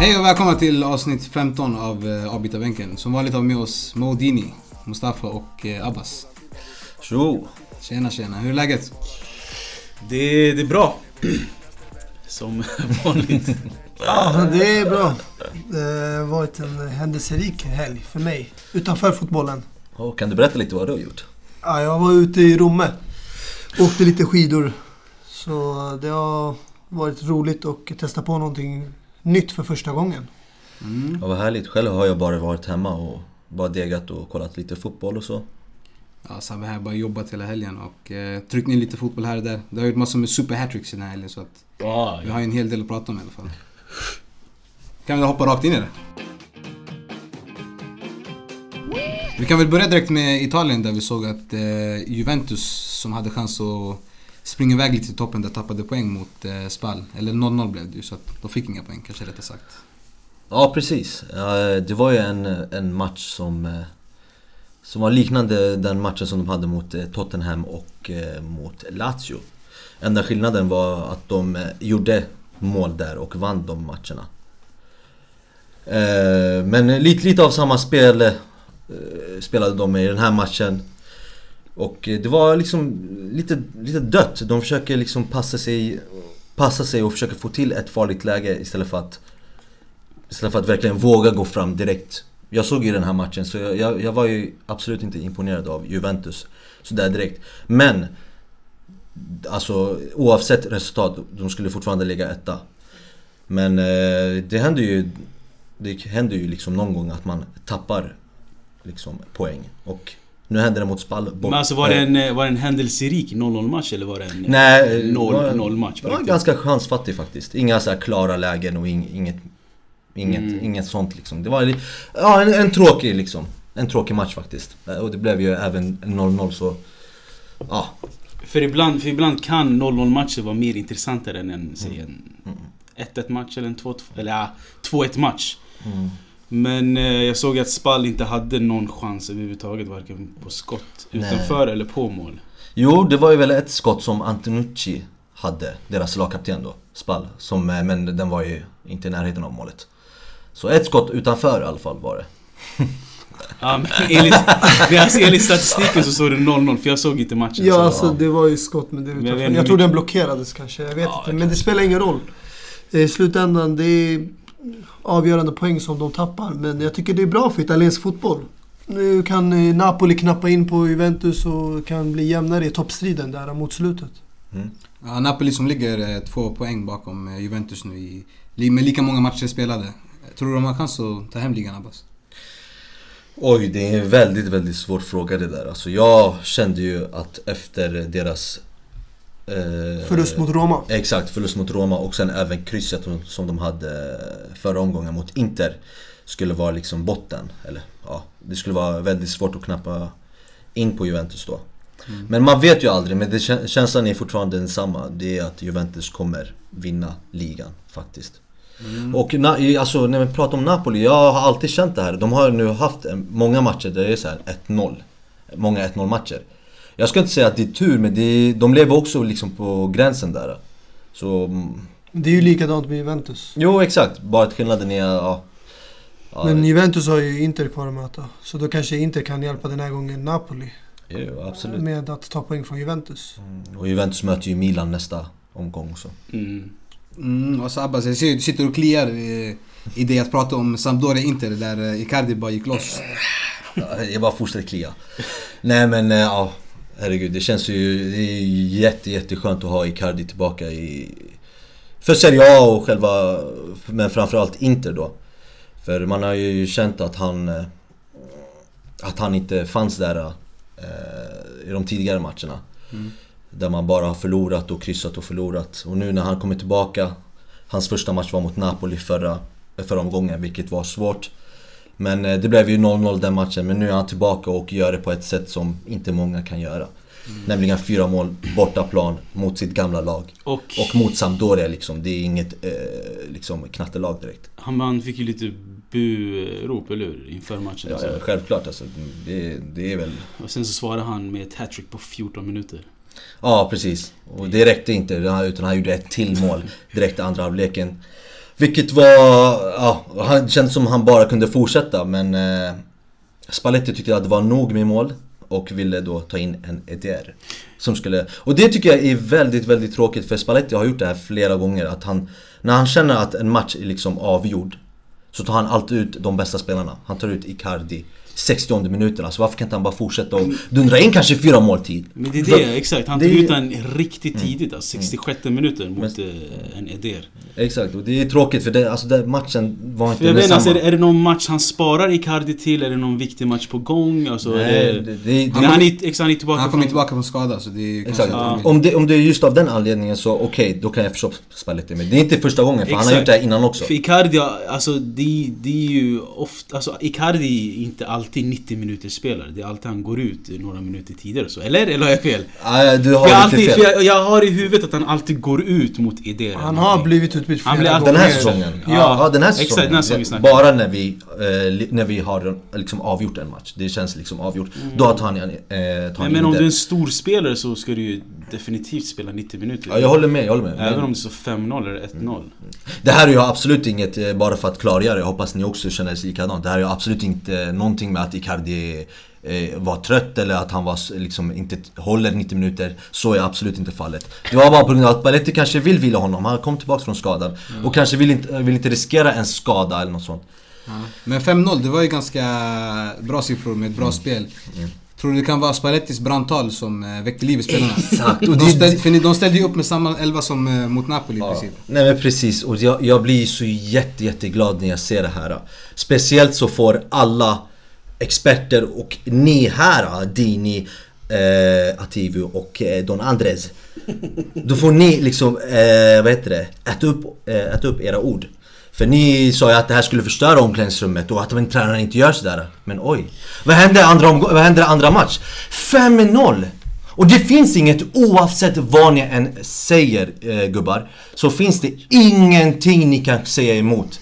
Hej och välkomna till avsnitt 15 av uh, Avbytarbänken. Som vanligt har vi med oss Modini, Mustafa och uh, Abbas. Tjo! Tjena tjena, hur är läget? Det, det är bra. Som vanligt. Ja, det är bra. Det har varit en händelserik helg för mig. Utanför fotbollen. Oh, kan du berätta lite vad du har gjort? Ja, jag var ute i Romme. Åkte lite skidor. Så det har varit roligt att testa på någonting nytt för första gången. Mm. Ja, vad härligt. Själv har jag bara varit hemma och bara degat och kollat lite fotboll och så. Ja, Sabbe här bara jobbat hela helgen och eh, tryckt in lite fotboll här och där. Det har gjort massor med super hattricks den här helgen så att Ah, vi har ju en hel del att prata om i alla fall. Kan vi hoppa rakt in i det? Vi kan väl börja direkt med Italien där vi såg att eh, Juventus som hade chans att springa iväg lite i toppen där tappade poäng mot eh, Spal. Eller 0-0 blev det ju så att de fick inga poäng kanske rättare sagt. Ja, precis. Det var ju en, en match som, eh, som var liknande den matchen som de hade mot eh, Tottenham och eh, mot Lazio. Enda skillnaden var att de gjorde mål där och vann de matcherna. Men lite, lite av samma spel Eh, spelade de med i den här matchen. Och eh, det var liksom lite, lite dött. De försöker liksom passa sig, passa sig och försöker få till ett farligt läge istället för att Istället för att verkligen våga gå fram direkt. Jag såg ju den här matchen så jag, jag, jag var ju absolut inte imponerad av Juventus sådär direkt. Men Alltså oavsett resultat, de skulle fortfarande ligga etta. Men eh, det händer ju Det händer ju liksom någon gång att man tappar liksom poäng. Och nu hände det mot Spall. Men alltså var det en, var det en händelserik 0-0 match eller var det en Nej, 0-0 match? Det var ganska chansfattig faktiskt. Inga så klara lägen och inget Inget, mm. inget sånt liksom. Det var ja, en, en tråkig liksom. En tråkig match faktiskt. Och det blev ju även 0-0 så... Ja. För ibland, för ibland kan 0-0 matcher vara mer intressantare än en, säg en 1-1 mm. match eller en 2-2... Eller ja, 2-1 match. Mm. Men eh, jag såg att Spall inte hade någon chans överhuvudtaget varken på skott utanför Nej. eller på mål. Jo, det var ju väl ett skott som Antonucci hade, deras lagkapten då, Spall. Som, eh, men den var ju inte i närheten av målet. Så ett skott utanför i alla fall var det. Men enligt, alltså, enligt statistiken så står det 0-0 för jag såg inte matchen. Ja, så, alltså det var ju skott men det. Men jag, jag tror den blockerades kanske, jag vet ja, inte. Men det spelar ingen roll. I slutändan, det är avgörande poäng som de tappar. Men jag tycker det är bra för italiensk fotboll. Nu kan eh, Napoli knappa in på Juventus och kan bli jämnare i toppstriden där mot slutet. Mm. Ja, Napoli som ligger eh, två poäng bakom eh, Juventus nu i, med lika många matcher spelade. Tror du de har chans att ta hem ligan Abbas? Oj, det är en väldigt, väldigt svår fråga det där. Alltså jag kände ju att efter deras... Eh, förlust mot Roma? Exakt, förlust mot Roma och sen även krysset som de hade förra omgången mot Inter. Skulle vara liksom botten. Eller ja, det skulle vara väldigt svårt att knappa in på Juventus då. Mm. Men man vet ju aldrig, men det, känslan är fortfarande densamma. Det är att Juventus kommer vinna ligan faktiskt. Mm. Och na, alltså, när vi pratar om Napoli, jag har alltid känt det här. De har nu haft många matcher där det är så 1-0. Många 1-0 matcher. Jag ska inte säga att det är tur, men det, de lever också liksom på gränsen där. Så... Mm. Det är ju likadant med Juventus. Jo, exakt. Bara att skillnaden är... Ja, ja, men Juventus har ju Inter kvar att möta. Så då kanske Inter kan hjälpa den här gången Napoli. Jo, absolut. Med att ta poäng från Juventus. Mm. Och Juventus möter ju Milan nästa omgång också. Mm. Mm, och Abbas, jag ser du sitter och kliar i, i det att prata om Sampdoria Inter där eh, Icardi bara gick loss. Jag bara fortsätter klia. Nej men eh, ja, herregud. Det känns ju det är jätte, jätteskönt att ha Icardi tillbaka i... För Serie A och själva, men framförallt Inter då. För man har ju känt att han... Eh, att han inte fanns där eh, i de tidigare matcherna. Mm. Där man bara har förlorat och kryssat och förlorat. Och nu när han kommer tillbaka, hans första match var mot Napoli förra, förra omgången, vilket var svårt. Men eh, det blev ju 0-0 den matchen, men nu är han tillbaka och gör det på ett sätt som inte många kan göra. Mm. Nämligen fyra mål bortaplan mot sitt gamla lag. Och, och mot Sampdoria liksom. Det är inget eh, liksom knattelag direkt. Han, han fick ju lite bu-rop, eller hur? Inför matchen. Ja, ja, självklart alltså. Det, det är väl... Och sen så svarade han med ett hattrick på 14 minuter. Ja, precis. Och det räckte inte, utan han gjorde ett till mål direkt i andra halvleken. Vilket var... Ja, det kändes som han bara kunde fortsätta, men... Eh, Spalletti tyckte att det var nog med mål och ville då ta in en EDR. Som skulle, och det tycker jag är väldigt, väldigt tråkigt för Spalletti har gjort det här flera gånger att han När han känner att en match är liksom avgjord Så tar han alltid ut de bästa spelarna. Han tar ut Icardi 60 minuten. Alltså varför kan inte han bara fortsätta och dundra in kanske fyra måltid? Men det är det, exakt. Han tog ut den riktigt mm. tidigt alltså, 66 mm. minuten mot Men, eh, en Eder. Exakt, och det är tråkigt för det, alltså, den matchen var inte vet, alltså, är, det, är det någon match han sparar Icardi till? Är det någon viktig match på gång? Alltså, Nej, det, det, det, han, han, är, exakt, han är tillbaka Han kommer från... tillbaka från skada så det är exakt. Ja. Om, det, om det är just av den anledningen så okej, okay, då kan jag förstå Spalletti. Men det är inte första gången för exakt. han har gjort det här innan också. För Icardi, alltså det, det är ju ofta... Alltså Icardi är inte alltid 90 minuter spelare. Det är alltid han går ut några minuter tidigare så. Eller? Eller har jag fel? Nej, du har jag, alltid, fel. Jag, jag, har i huvudet att han alltid går ut mot idéer. Han har blivit utbytt flera gånger. Den här säsongen? Ja, ja den här säsongen. Exakt, den här säsongen Bara när vi, eh, när vi har liksom avgjort en match. Det känns liksom avgjort. Mm. Då tar han, eh, tar Men, men om du är en stor spelare så ska du ju definitivt spela 90 minuter. Ja, jag håller med. Jag håller med. Även om det står 5-0 eller 1-0. Mm. Det här är ju absolut inget, eh, bara för att klargöra, jag hoppas ni också känner sig likadant. Det här är ju absolut inte någonting med att Icardi eh, var trött eller att han var, liksom, inte håller 90 minuter. Så är absolut inte fallet. Det var bara på grund av att Baletti kanske vill vila honom. Han kom tillbaka från skadan. Mm. Och kanske vill inte, vill inte riskera en skada eller något sånt. Ja. Men 5-0, det var ju ganska bra siffror med ett bra mm. spel. Mm. Tror du det kan vara Spallettis brandtal som äh, väckte liv i spelarna? Exakt! Och de, ställ, för de ställde ju upp med samma elva som äh, mot Napoli ja. i princip. Nej men precis, och jag, jag blir så jätte, jätteglad när jag ser det här. Speciellt så får alla experter och ni här, Dini, eh, Ativio och eh, Don Andres. Då får ni liksom, eh, vad heter det, äta upp, eh, äta upp era ord. För ni sa ju att det här skulle förstöra omklädningsrummet och att en tränare inte gör sådär. Men oj. Vad hände andra, vad hände andra match? 5-0! Och det finns inget, oavsett vad ni än säger eh, gubbar, så finns det ingenting ni kan säga emot.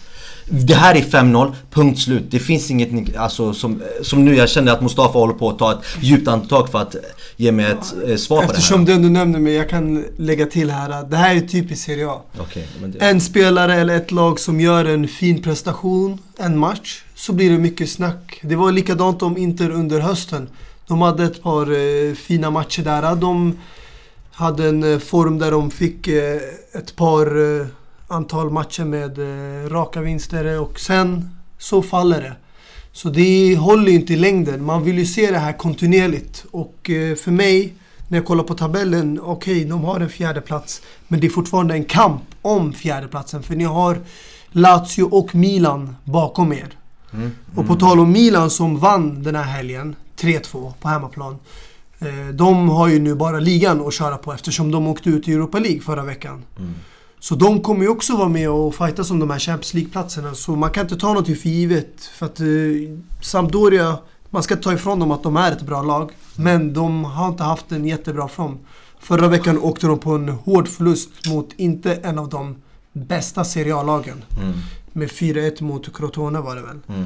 Det här är 5-0, punkt slut. Det finns inget, alltså som, som nu jag känner att Mustafa håller på att ta ett djupt andetag för att ge mig ett eh, svar på det här. Eftersom du nämner mig, jag kan lägga till här. Det här är typiskt Serie A. Okay, det... En spelare eller ett lag som gör en fin prestation, en match, så blir det mycket snack. Det var likadant om Inter under hösten. De hade ett par eh, fina matcher där. De hade en eh, form där de fick eh, ett par eh, antal matcher med eh, raka vinster och sen så faller det. Så det håller ju inte i längden. Man vill ju se det här kontinuerligt. Och eh, för mig, när jag kollar på tabellen, okej, okay, de har en fjärde plats Men det är fortfarande en kamp om fjärdeplatsen. För ni har Lazio och Milan bakom er. Mm. Mm. Och på tal om Milan som vann den här helgen, 3-2 på hemmaplan. Eh, de har ju nu bara ligan att köra på eftersom de åkte ut i Europa League förra veckan. Mm. Så de kommer ju också vara med och fightas om de här Champions League-platserna. Så man kan inte ta något för givet. För att eh, Sampdoria, man ska ta ifrån dem att de är ett bra lag. Men de har inte haft en jättebra form. Förra veckan åkte de på en hård förlust mot inte en av de bästa Serie A-lagen. Mm. Med 4-1 mot Crotone var det väl. Mm.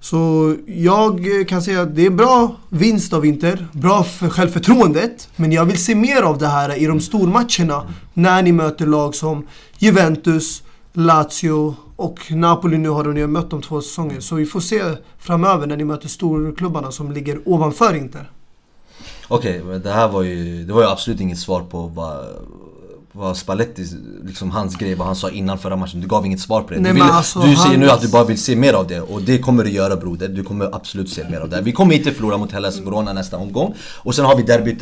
Så jag kan säga att det är en bra vinst av Inter. Bra för självförtroendet. Men jag vill se mer av det här i de stormatcherna. När ni möter lag som Juventus, Lazio och Napoli nu har ni mött de två säsonger. Så vi får se framöver när ni möter storklubbarna som ligger ovanför Inter. Okej, okay, men det här var ju, det var ju absolut inget svar på vad var Spalletti, liksom hans grej, vad han sa innan förra matchen. Du gav inget svar på det. Nej, du, vill, alltså, du säger nu att du bara vill se mer av det och det kommer du göra broder. Du kommer absolut se mer av det. Vi kommer inte förlora mot Hellas Verona nästa omgång. Och sen har vi derbyt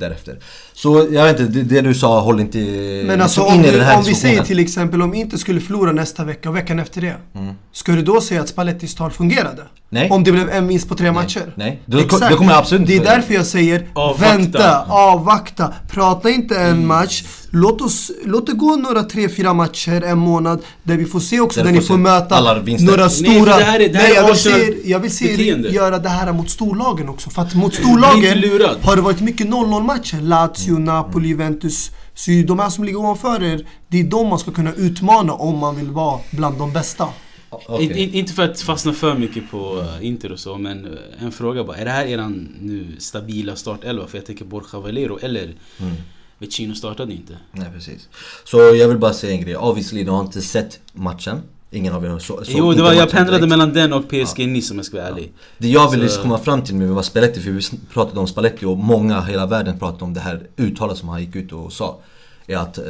därefter. Så jag vet inte, det, det du sa håller inte Men alltså in om, i den här om vi säger till exempel om inte skulle förlora nästa vecka och veckan efter det. Mm. Ska du då säga att Spallettis tal fungerade? Nej. Om det blev en vinst på tre matcher? Nej, det, Exakt. det kommer absolut inte Det är därför jag säger avvakta. vänta, avvakta. Prata inte en mm. match. Låt, oss, låt det gå några tre, fyra matcher, en månad. Där vi får se också, där, där ni får möta några stora... Nej, det här är, det här Nej, jag vill se, jag vill se göra det här mot storlagen också. För att mot storlagen har det varit mycket 0-0 matcher. Lazio, mm. Napoli, Juventus. Så de här som ligger ovanför er, det är de man ska kunna utmana om man vill vara bland de bästa. Okay. In, inte för att fastna för mycket på uh, Inter och så, men uh, en fråga bara. Är det här eran nu stabila startelva? För jag tänker Borja Valero eller mm. Vecino startade inte. Nej precis. Så jag vill bara säga en grej. Obviously, du har inte sett matchen. Ingen av er har så, Jo, det var, jag pendlade mellan den och PSG ja. Nice om jag ska vara ärlig. Ja. Det jag ville så... komma fram till med var Spalletti, för vi pratade om Spalletti och många, hela världen pratade om det här uttalet som han gick ut och sa. Är att, eh,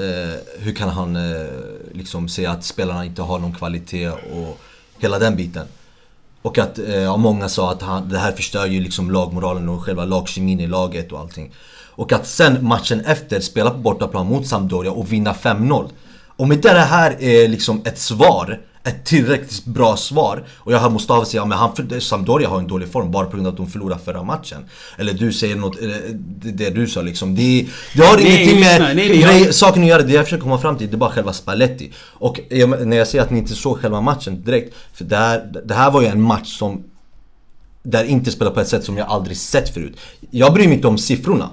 hur kan han eh, liksom säga att spelarna inte har någon kvalitet och hela den biten. Och att eh, många sa att han, det här förstör ju liksom lagmoralen och själva lagkemin i laget och allting. Och att sen matchen efter spela på bortaplan mot Sampdoria och vinna 5-0. Och med det här är liksom ett svar ett tillräckligt bra svar. Och jag hör Mustafa säga att han, Sampdoria har en dålig form bara på grund av att de förlorade förra matchen. Eller du säger något, eh, det du sa liksom. Det, det har nej, ingenting med nej, nej, nej, jag... saken att göra. Det jag försöker komma fram till det är bara själva Spalletti. Och när jag säger att ni inte såg själva matchen direkt. För det här, det här var ju en match som där inte spelar på ett sätt som jag aldrig sett förut. Jag bryr mig inte om siffrorna.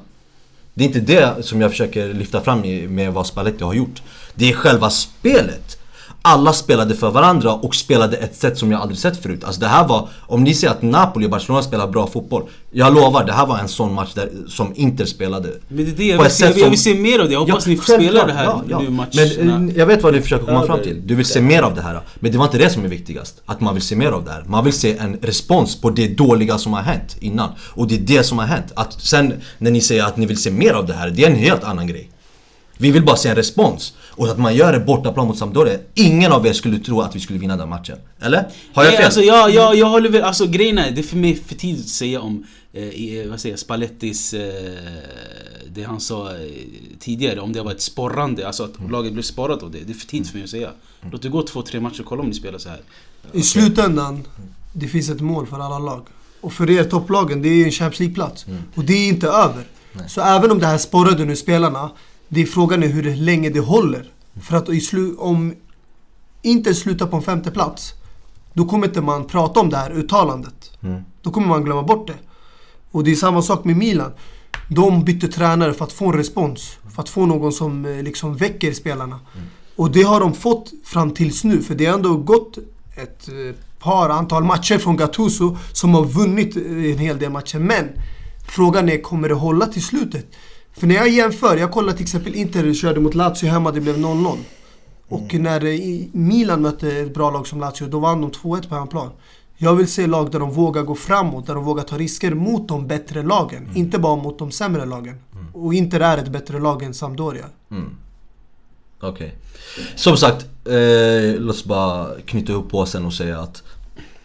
Det är inte det som jag försöker lyfta fram med vad Spalletti har gjort. Det är själva spelet alla spelade för varandra och spelade ett sätt som jag aldrig sett förut. Alltså det här var, om ni säger att Napoli och Barcelona spelar bra fotboll. Jag lovar, det här var en sån match där, som Inter spelade. Men det är det jag vill, se, jag vill se mer av det. Jag hoppas ja, ni får spela det här ja, ja. nu matcherna. Men jag vet vad du försöker komma fram till. Du vill se mer av det här. Men det var inte det som är viktigast. Att man vill se mer av det här. Man vill se en respons på det dåliga som har hänt innan. Och det är det som har hänt. Att sen när ni säger att ni vill se mer av det här, det är en helt annan grej. Vi vill bara se en respons. Och att man gör det bortaplan mot Sampdoria. Ingen av er skulle tro att vi skulle vinna den matchen. Eller? Har jag fel? Alltså, jag, jag, jag håller väl, alltså grejen är, det är för mig för tidigt att säga om, eh, vad säger jag, Spallettis, eh, det han sa eh, tidigare, om det var ett sporrande, alltså att mm. laget blev sporrat av det. Det är för tidigt för mig att säga. Mm. Låt det gå två, tre matcher och kolla om ni spelar så här. I slutändan, det finns ett mål för alla lag. Och för er topplagen, det är en Champions League-plats. Mm. Och det är inte över. Nej. Så även om det här sporrade nu spelarna det är frågan är hur länge det håller. För att om inte slutar på en femte plats då kommer inte man prata om det här uttalandet. Mm. Då kommer man glömma bort det. Och det är samma sak med Milan. De bytte tränare för att få en respons. För att få någon som eh, liksom väcker spelarna. Mm. Och det har de fått fram tills nu. För det har ändå gått ett eh, par antal matcher från Gattuso som har vunnit eh, en hel del matcher. Men frågan är, kommer det hålla till slutet? För när jag jämför, jag kollar till exempel Inter körde mot Lazio hemma, det blev 0-0. Och mm. när Milan mötte ett bra lag som Lazio, då vann de 2-1 på hemmaplan. Jag vill se lag där de vågar gå framåt, där de vågar ta risker mot de bättre lagen. Mm. Inte bara mot de sämre lagen. Mm. Och Inter är ett bättre lag än Sampdoria. Mm. Okej. Okay. Som sagt, eh, låt oss bara knyta ihop påsen och säga att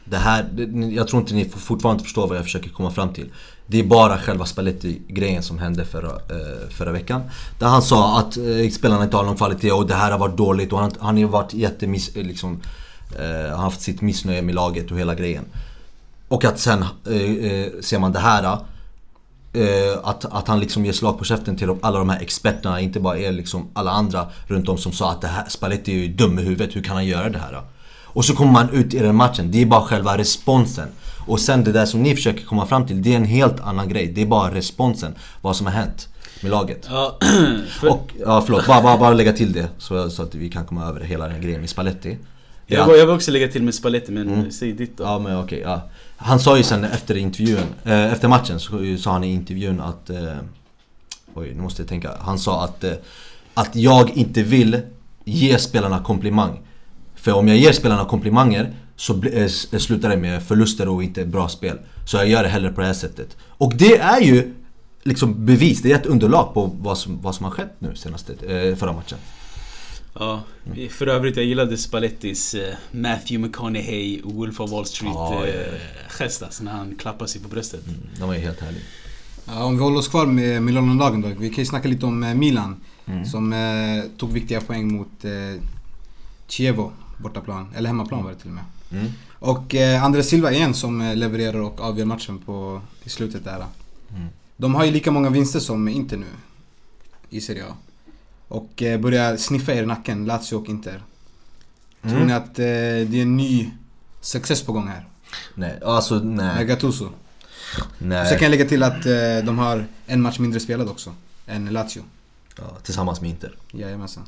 det här, jag tror inte ni fortfarande förstår vad jag försöker komma fram till. Det är bara själva Spalletti-grejen som hände förra, eh, förra veckan. Där han sa att eh, spelarna inte har någon kvalitet och det här har varit dåligt och han, han har varit jättemiss... Eh, liksom, eh, har haft sitt missnöje med laget och hela grejen. Och att sen eh, eh ser man det här. Eh, att, att han liksom ger slag på käften till alla de här experterna, inte bara er liksom alla andra runt om som sa att det här, Spalletti är ju dum i huvudet, hur kan han göra det här? Och så kommer man ut i den matchen, det är bara själva responsen. Och sen det där som ni försöker komma fram till, det är en helt annan grej. Det är bara responsen, vad som har hänt med laget. Ja, för... Och, ja förlåt, bara, bara, bara lägga till det så, så att vi kan komma över hela den här grejen med Spalletti. Jag, att... jag vill också lägga till med Spalletti men mm. säg ditt då. Ja men okej, okay, ja. Han sa ju sen efter intervjun, eh, efter matchen så sa han i intervjun att... Eh, oj, nu måste jag tänka. Han sa att, eh, att jag inte vill ge spelarna komplimang. För om jag ger spelarna komplimanger så eh, slutar det med förluster och inte bra spel. Så jag gör det hellre på det här sättet. Och det är ju liksom bevis, det är ett underlag på vad som, vad som har skett nu senaste, eh, förra matchen. Ja, för övrigt jag gillade Spallettis Matthew McConaughey, Wolf of Wall Street ja, uh, gest alltså, när han klappar sig på bröstet. Mm, de var ju helt härlig. Ja, om vi håller oss kvar med Milano-lagen då. Vi kan ju snacka lite om Milan. Mm. Som eh, tog viktiga poäng mot eh, Chievo bortaplan. Eller hemmaplan var det till och med. Mm. Och eh, Andres Silva igen som eh, levererar och avgör matchen på, i slutet där. Mm. De har ju lika många vinster som Inter nu. I Serie A. Och eh, börjar sniffa er i nacken, Lazio och Inter. Mm. Tror ni att eh, det är en ny success på gång här? Nej, alltså nej. Med Gattuso? Nej. Och sen kan jag lägga till att eh, de har en match mindre spelad också. Än Lazio. Ja, tillsammans med Inter. Jajamensan.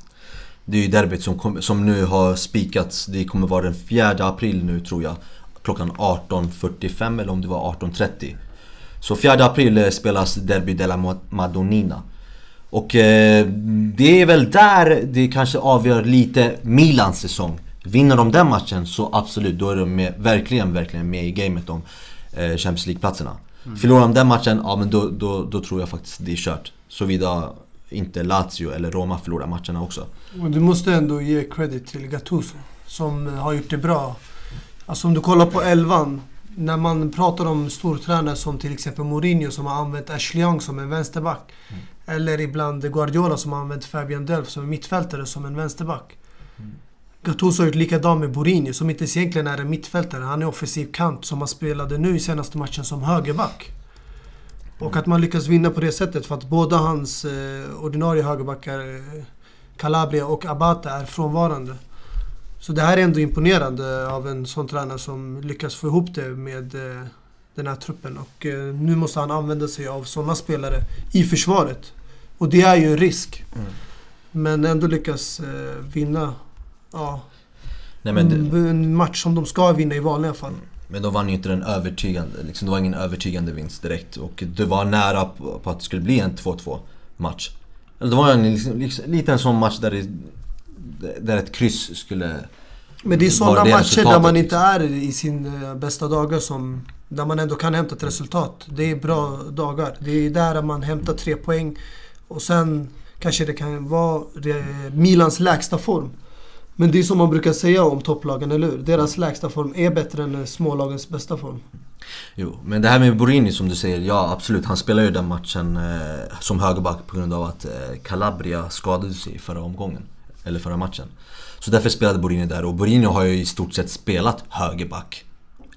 Det är ju derbyt som, kom, som nu har spikats. Det kommer vara den 4 april nu tror jag. Klockan 18.45 eller om det var 18.30. Så 4 april eh, spelas Derby della Madonnina. Och eh, det är väl där det kanske avgör lite Milans säsong. Vinner de den matchen så absolut, då är de med, verkligen, verkligen med i gamet om eh, Champions League-platserna. Mm. Förlorar de den matchen, ja men då, då, då tror jag faktiskt det är kört. Såvida inte Lazio eller Roma förlorar matcherna också. Men du måste ändå ge credit till Gattuso som har gjort det bra. Alltså om du kollar på elvan. När man pratar om stortränare som till exempel Mourinho som har använt Ashley Young som en vänsterback. Mm. Eller ibland Guardiola som har använt Fabian Delf som en mittfältare som en vänsterback. Mm. Gattuso har gjort likadant med Borini som inte egentligen är en mittfältare. Han är offensiv kant som han spelade nu i senaste matchen som högerback. Och att man lyckas vinna på det sättet för att båda hans eh, ordinarie högerbackar eh, Calabria och Abata är frånvarande. Så det här är ändå imponerande av en sån tränare som lyckas få ihop det med eh, den här truppen. Och eh, nu måste han använda sig av sådana spelare i försvaret. Och det är ju en risk. Mm. Men ändå lyckas eh, vinna ja, Nej, det... en match som de ska vinna i vanliga fall. Men de vann ju inte den övertygande, liksom, det var ingen övertygande vinst direkt. Och det var nära på, på att det skulle bli en 2-2 match. Det var en liksom, liksom, lite en sån match där, det, där ett kryss skulle Men det är sådana matcher där man inte liksom. är i sin eh, bästa dagar som där man ändå kan hämta ett resultat. Det är bra dagar. Det är där man hämtar tre poäng. Och sen kanske det kan vara Milans lägsta form. Men det är som man brukar säga om topplagen, eller hur? Deras lägsta form är bättre än eh, smålagens bästa form. Jo, men det här med Borini som du säger, ja absolut. Han spelade ju den matchen eh, som högerback på grund av att eh, Calabria skadade sig förra omgången. Eller förra matchen. Så därför spelade Borini där och Borini har ju i stort sett spelat högerback.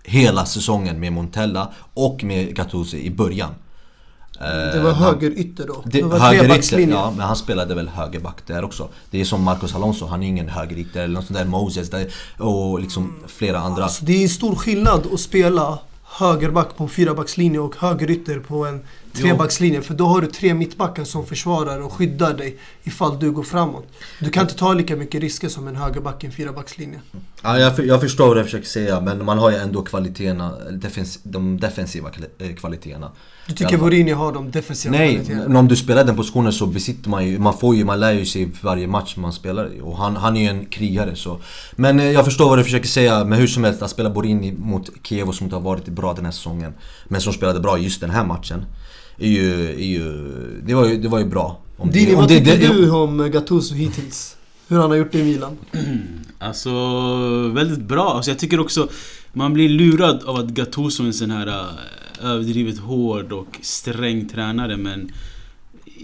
Hela säsongen med Montella och med Gattuso i början. Det var högerytter då? Det, det var högerytter, ja men han spelade väl högerback där också. Det är som Marcos Alonso, han är ingen högerytter eller något sånt där Moses där, och liksom flera andra. Alltså, det är en stor skillnad att spela högerback på en fyrabackslinje och högerytter på en trebackslinje. För då har du tre mittbackar som försvarar och skyddar dig ifall du går framåt. Du kan inte ta lika mycket risker som en högerback i en fyrabackslinje. Ja, jag, jag förstår vad du försöker säga men man har ju ändå kvaliteterna, defens, de defensiva eh, kvaliteterna. Du tycker Mourinho har de defensiva Nej, kvaliteterna? Nej, om du spelar den positionen så besitter man ju, man får ju, man lär ju sig varje match man spelar Och han, han är ju en krigare så. Men eh, jag förstår vad du försöker säga, men hur som helst att spela Borini mot Kiev som inte har varit bra den här säsongen. Men som spelade bra just den här matchen är ju, är ju, det, var ju, det var ju bra. Om Dini, vad det, tycker du om Gattuso hittills? Hur han har gjort det i Milan? Alltså, väldigt bra. Alltså, jag tycker också man blir lurad av att Gattuso är en sån här äh, överdrivet hård och sträng tränare men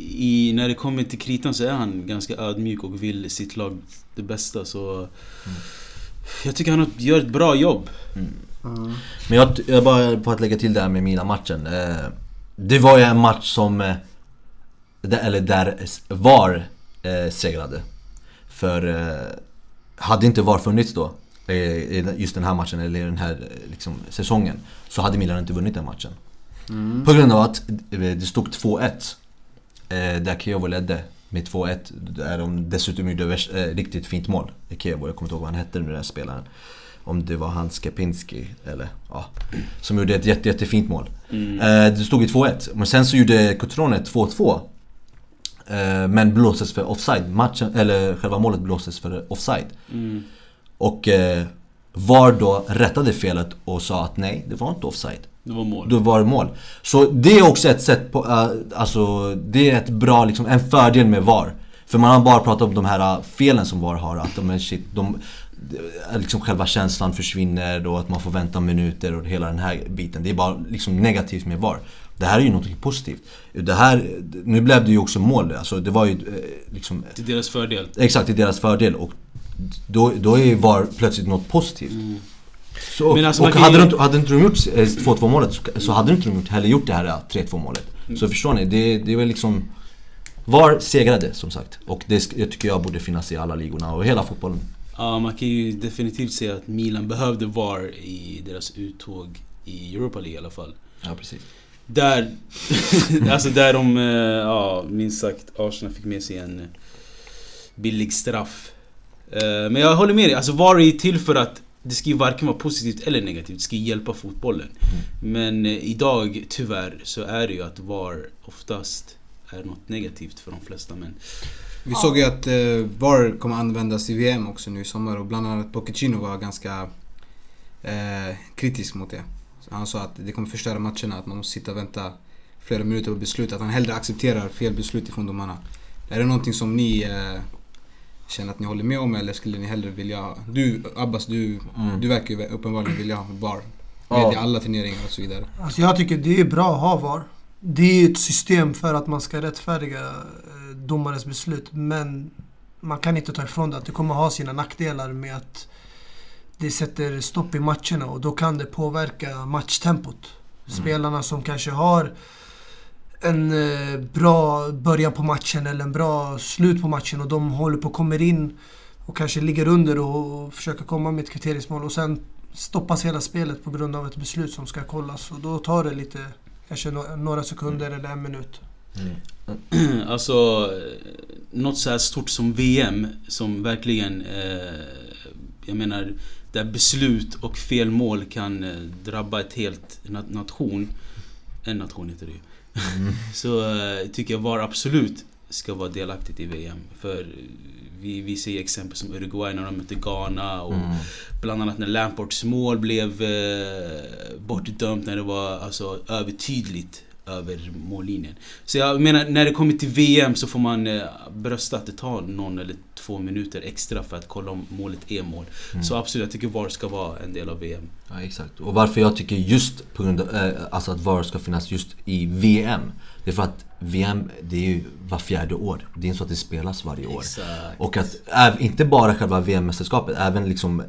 i, när det kommer till kritan så är han ganska ödmjuk och vill sitt lag det bästa så mm. Jag tycker han gör ett bra jobb. Mm. Mm. Men jag, jag bara på att lägga till det här med Milan-matchen. Eh, det var ju en match som... Eh, eller där VAR eh, segrade. För eh, hade inte VAR funnits då, just den här matchen eller den här liksom, säsongen, så hade Milan inte vunnit den matchen. Mm. På grund av att det stod 2-1. Där Kievo ledde med 2-1. Där de dessutom gjorde riktigt fint mål. Kievo, jag kommer inte ihåg vad han hette nu den här spelaren om det var hans Kepinski eller ja, som gjorde ett jätte, jättefint mål. Mm. Eh, det stod ju 2-1, men sen så gjorde Cotrone 2-2. Eh, men blåses för offside. Matchen, eller själva målet blåses för offside. Mm. Och eh, VAR då rättade felet och sa att nej, det var inte offside. Det var mål. Det var mål. Så det är också ett sätt på, uh, alltså det är ett bra, liksom, en fördel med VAR. För man har bara pratat om de här felen som VAR har, att de shit, de, liksom själva känslan försvinner och att man får vänta minuter och hela den här biten. Det är bara liksom negativt med VAR. Det här är ju något positivt. Det här, nu blev det ju också mål. Alltså det var ju eh, liksom... Till deras fördel. Exakt, till deras fördel. Och då, då är VAR plötsligt något positivt. Mm. Så, Men alltså, och hade, ju... de, hade inte de gjort 2-2 eh, målet så, så hade de inte gjort, heller gjort det här 3-2 målet. Mm. Så förstår ni? Det, det är väl liksom... VAR segrade som sagt. Och det, det tycker jag borde finnas i alla ligorna och hela fotbollen. Ja, man kan ju definitivt säga att Milan behövde VAR i deras uttåg i Europa League i alla fall. Ja, precis. Där, alltså där de, eh, ja minst sagt, Arsenal fick med sig en billig straff. Eh, men jag håller med dig, alltså VAR är till för att det ska ju varken vara positivt eller negativt, det ska hjälpa fotbollen. Mm. Men eh, idag, tyvärr, så är det ju att VAR oftast är något negativt för de flesta. Men vi såg ju att eh, VAR kommer användas i VM också nu i sommar och bland annat Pochettino var ganska eh, kritisk mot det. Han sa att det kommer förstöra matcherna, att man måste sitta och vänta flera minuter på beslut. Att han hellre accepterar fel beslut ifrån domarna. Är det någonting som ni eh, känner att ni håller med om eller skulle ni hellre vilja... Du Abbas, du, mm. du verkar ju uppenbarligen vilja ha VAR. Med ja. i alla turneringar och så vidare. Alltså jag tycker det är bra att ha VAR. Det är ett system för att man ska rättfärdiga eh, domarens beslut. Men man kan inte ta ifrån det att det kommer ha sina nackdelar med att det sätter stopp i matcherna och då kan det påverka matchtempot. Mm. Spelarna som kanske har en eh, bra början på matchen eller en bra slut på matchen och de håller på att komma in och kanske ligger under och försöker komma med ett kvitteringsmål och sen stoppas hela spelet på grund av ett beslut som ska kollas och då tar det lite, kanske några sekunder mm. eller en minut. Mm. alltså, något så här stort som VM som verkligen, eh, jag menar, där beslut och fel mål kan eh, drabba ett helt nation. En nation heter det ju. Mm. Så äh, tycker jag VAR absolut ska vara delaktigt i VM. För vi, vi ser exempel som Uruguay när de mötte Ghana och mm. bland annat när Lamports mål blev eh, bortdömt när det var alltså, övertydligt över mållinjen. Så jag menar, när det kommer till VM så får man eh, brösta att det tar någon eller två minuter extra för att kolla om målet är mål. Mm. Så absolut, jag tycker VAR ska vara en del av VM. Ja, exakt. Och varför jag tycker just på grund av, äh, alltså att VAR ska finnas just i VM. Det är för att VM, det är ju var fjärde år. Det är inte så att det spelas varje år. Exakt. Och att, inte bara själva VM-mästerskapet, även liksom...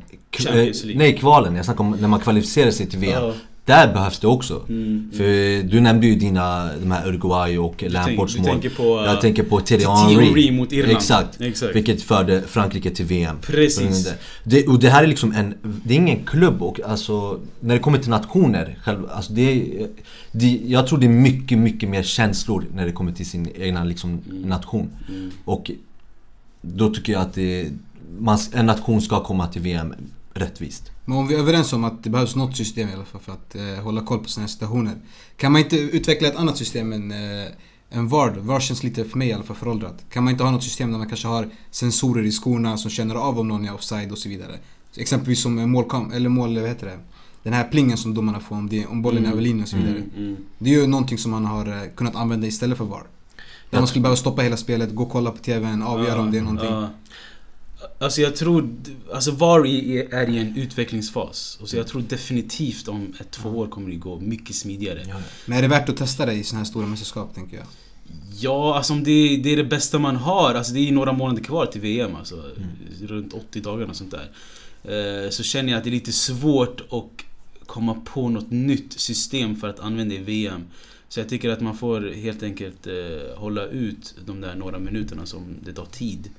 Nej, kvalen. Jag snackar om när man kvalificerar sig till VM. Oh. Där behövs det också. Mm, mm. För du nämnde ju dina, de här Uruguay och Lamports mål. Tänker på, jag tänker på Thierry Henry. mot Irland. Exakt. Exakt. Vilket förde Frankrike till VM. Precis. Det, och det här är liksom en, det är ingen klubb och alltså när det kommer till nationer själv, alltså det, det Jag tror det är mycket, mycket mer känslor när det kommer till sin egna liksom, mm. nation. Mm. Och då tycker jag att det, man, en nation ska komma till VM rättvist. Men om vi är överens om att det behövs något system i alla fall för att eh, hålla koll på sådana här situationer. Kan man inte utveckla ett annat system än, eh, än VAR? VAR känns lite, för mig i alla fall, föråldrat. Kan man inte ha något system där man kanske har sensorer i skorna som känner av om någon är offside och så vidare? Så exempelvis som målkam, eller mål, vad heter det? Den här plingen som domarna får om, det, om bollen mm. är över linjen och så vidare. Mm, mm. Det är ju någonting som man har eh, kunnat använda istället för VAR. Där man skulle behöva stoppa hela spelet, gå och kolla på TVn, avgöra uh, om det är någonting. Uh. Alltså jag tror, alltså VAR är i en utvecklingsfas. Och så jag tror definitivt om ett, två år kommer det gå mycket smidigare. Ja. Men är det värt att testa det i sådana här stora mästerskap, tänker jag? Ja, alltså om det, det, är det bästa man har. Alltså det är några månader kvar till VM alltså. Mm. Runt 80 dagar och sånt där. Eh, så känner jag att det är lite svårt att komma på något nytt system för att använda i VM. Så jag tycker att man får helt enkelt eh, hålla ut de där några minuterna som det tar tid.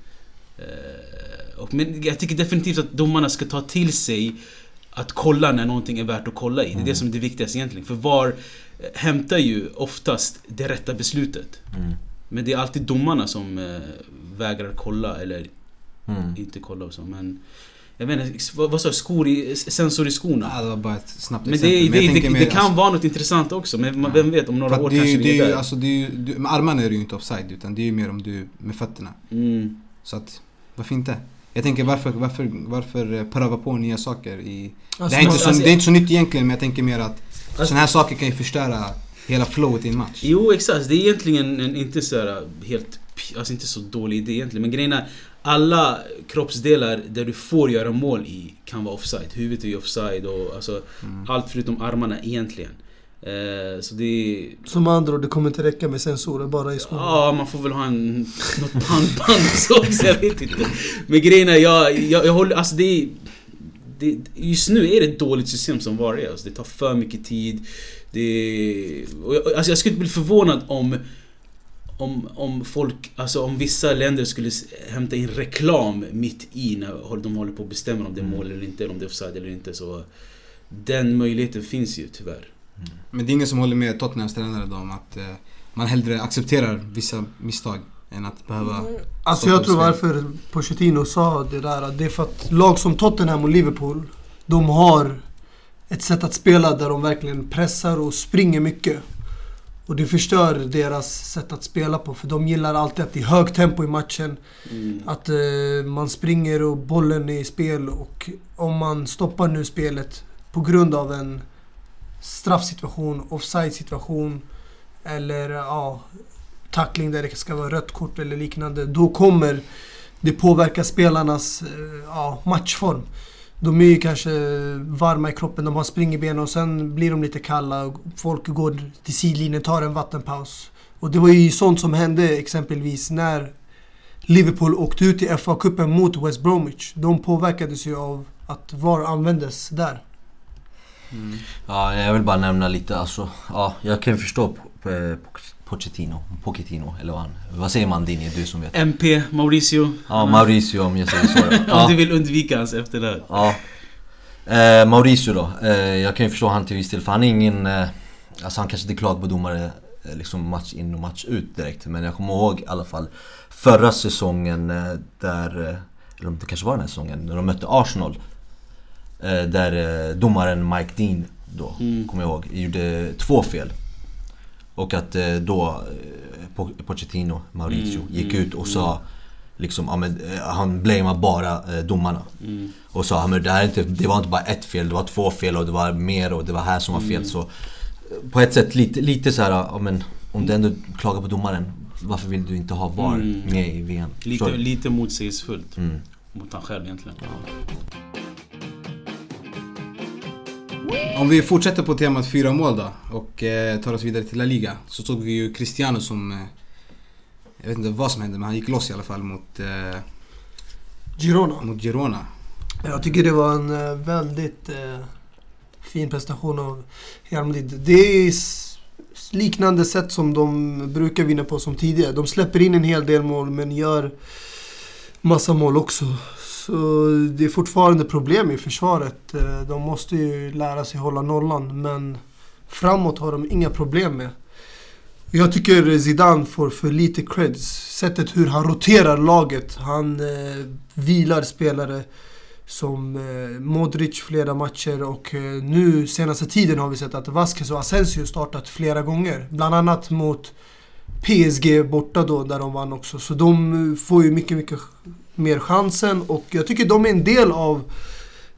Eh, och, men jag tycker definitivt att domarna ska ta till sig att kolla när någonting är värt att kolla i. Det är mm. det som är det viktigaste egentligen. För VAR eh, hämtar ju oftast det rätta beslutet. Mm. Men det är alltid domarna som äh, vägrar kolla eller mm. inte kolla och så. Men jag vet inte, vad, vad sa du? Skor i, sensor i skorna? Ja, det var bara ett snabbt men exempel. Det, men det, det, det kan alltså, vara något intressant också. Men ja. vem vet, om några år det, kanske det är där. Alltså, det är ju, med armarna är du ju inte offside. Utan det är ju mer om du med fötterna. Mm. Så att varför inte? Jag tänker varför, varför, varför eh, pröva på nya saker i... Alltså, det, är inte så, alltså, det är inte så nytt egentligen men jag tänker mer att alltså, sådana här saker kan ju förstöra hela flowet i en match. Jo exakt, det är egentligen en, inte så här helt... Alltså inte så dålig idé egentligen men grejen är alla kroppsdelar där du får göra mål i kan vara offside. Huvudet är ju offside och alltså mm. allt förutom armarna egentligen. Eh, så det... Som andra det kommer inte räcka med sensorer bara i skolan? Ja, man får väl ha en, något handband också, jag vet inte. Men grejen är, jag, jag, jag håller, alltså det, det Just nu är det ett dåligt system som VAR är. Alltså det tar för mycket tid. Det, alltså jag skulle bli förvånad om om, om folk, alltså om vissa länder skulle hämta in reklam mitt i när de håller på att bestämma om det är mål eller inte, eller om det är offside eller inte. Så den möjligheten finns ju tyvärr. Men det är ingen som håller med Tottenhams tränare då om att eh, man hellre accepterar vissa misstag än att behöva... Mm. Alltså jag tror varför Pochettino sa det där, det är för att lag som Tottenham och Liverpool, de har ett sätt att spela där de verkligen pressar och springer mycket. Och det förstör deras sätt att spela på. För de gillar alltid att det är högt tempo i matchen. Mm. Att uh, man springer och bollen är i spel. Och om man stoppar nu spelet på grund av en straffsituation, offside-situation eller ja, tackling där det ska vara rött kort eller liknande. Då kommer det påverka spelarnas eh, ja, matchform de är ju kanske varma i kroppen, de har spring i benen och sen blir de lite kalla. och Folk går till sidlinjen, tar en vattenpaus. Och det var ju sånt som hände exempelvis när Liverpool åkte ut i FA-cupen mot West Bromwich. De påverkades ju av att VAR användes där. Mm. Ja, jag vill bara nämna lite alltså. Ja, jag kan förstå Pochettino, Pochettino eller vad han... Vad säger man Dini, du som vet? MP, Mauricio. Ja, Mauricio om jag säger så. Ja. om du vill undvika hans efternamn. Ja. Eh, Mauricio då. Eh, jag kan ju förstå han till viss del för han är ingen... Eh, alltså han kanske inte klagar på domare eh, liksom match in och match ut direkt. Men jag kommer ihåg i alla fall förra säsongen eh, där... Eh, eller det kanske var den här säsongen, när de mötte Arsenal. Där domaren Mike Dean då, mm. kommer jag ihåg, gjorde två fel. Och att eh, då eh, Pochettino, Mauricio, mm, gick ut och sa mm. Liksom, men, eh, han blamear bara domarna. Mm. Och sa att det, inte, det var inte bara ett fel, det var två fel och det var mer och det var här som var fel. Mm. Så på ett sätt lite, lite så här, men, om du ändå klagar på domaren, varför vill du inte ha VAR mm. med i VM? Lite, lite motsägelsefullt mm. mot han själv egentligen. Ja. Om vi fortsätter på temat fyra mål då och eh, tar oss vidare till La Liga. Så såg vi ju Cristiano som... Eh, jag vet inte vad som hände men han gick loss i alla fall mot... Eh, Girona. Mot Girona. Jag tycker det var en eh, väldigt eh, fin prestation av Real Madrid. Det är liknande sätt som de brukar vinna på som tidigare. De släpper in en hel del mål men gör massa mål också. Så det är fortfarande problem i försvaret. Eh, de måste ju lära sig hålla nollan, men framåt har de inga problem med. Jag tycker Zidane får för lite creds. Sättet hur han roterar laget. Han eh, vilar spelare som eh, Modric flera matcher och eh, nu senaste tiden har vi sett att Vasquez och Asensio startat flera gånger. Bland annat mot PSG borta då, där de vann också. Så de eh, får ju mycket, mycket mer chansen och jag tycker de är en del av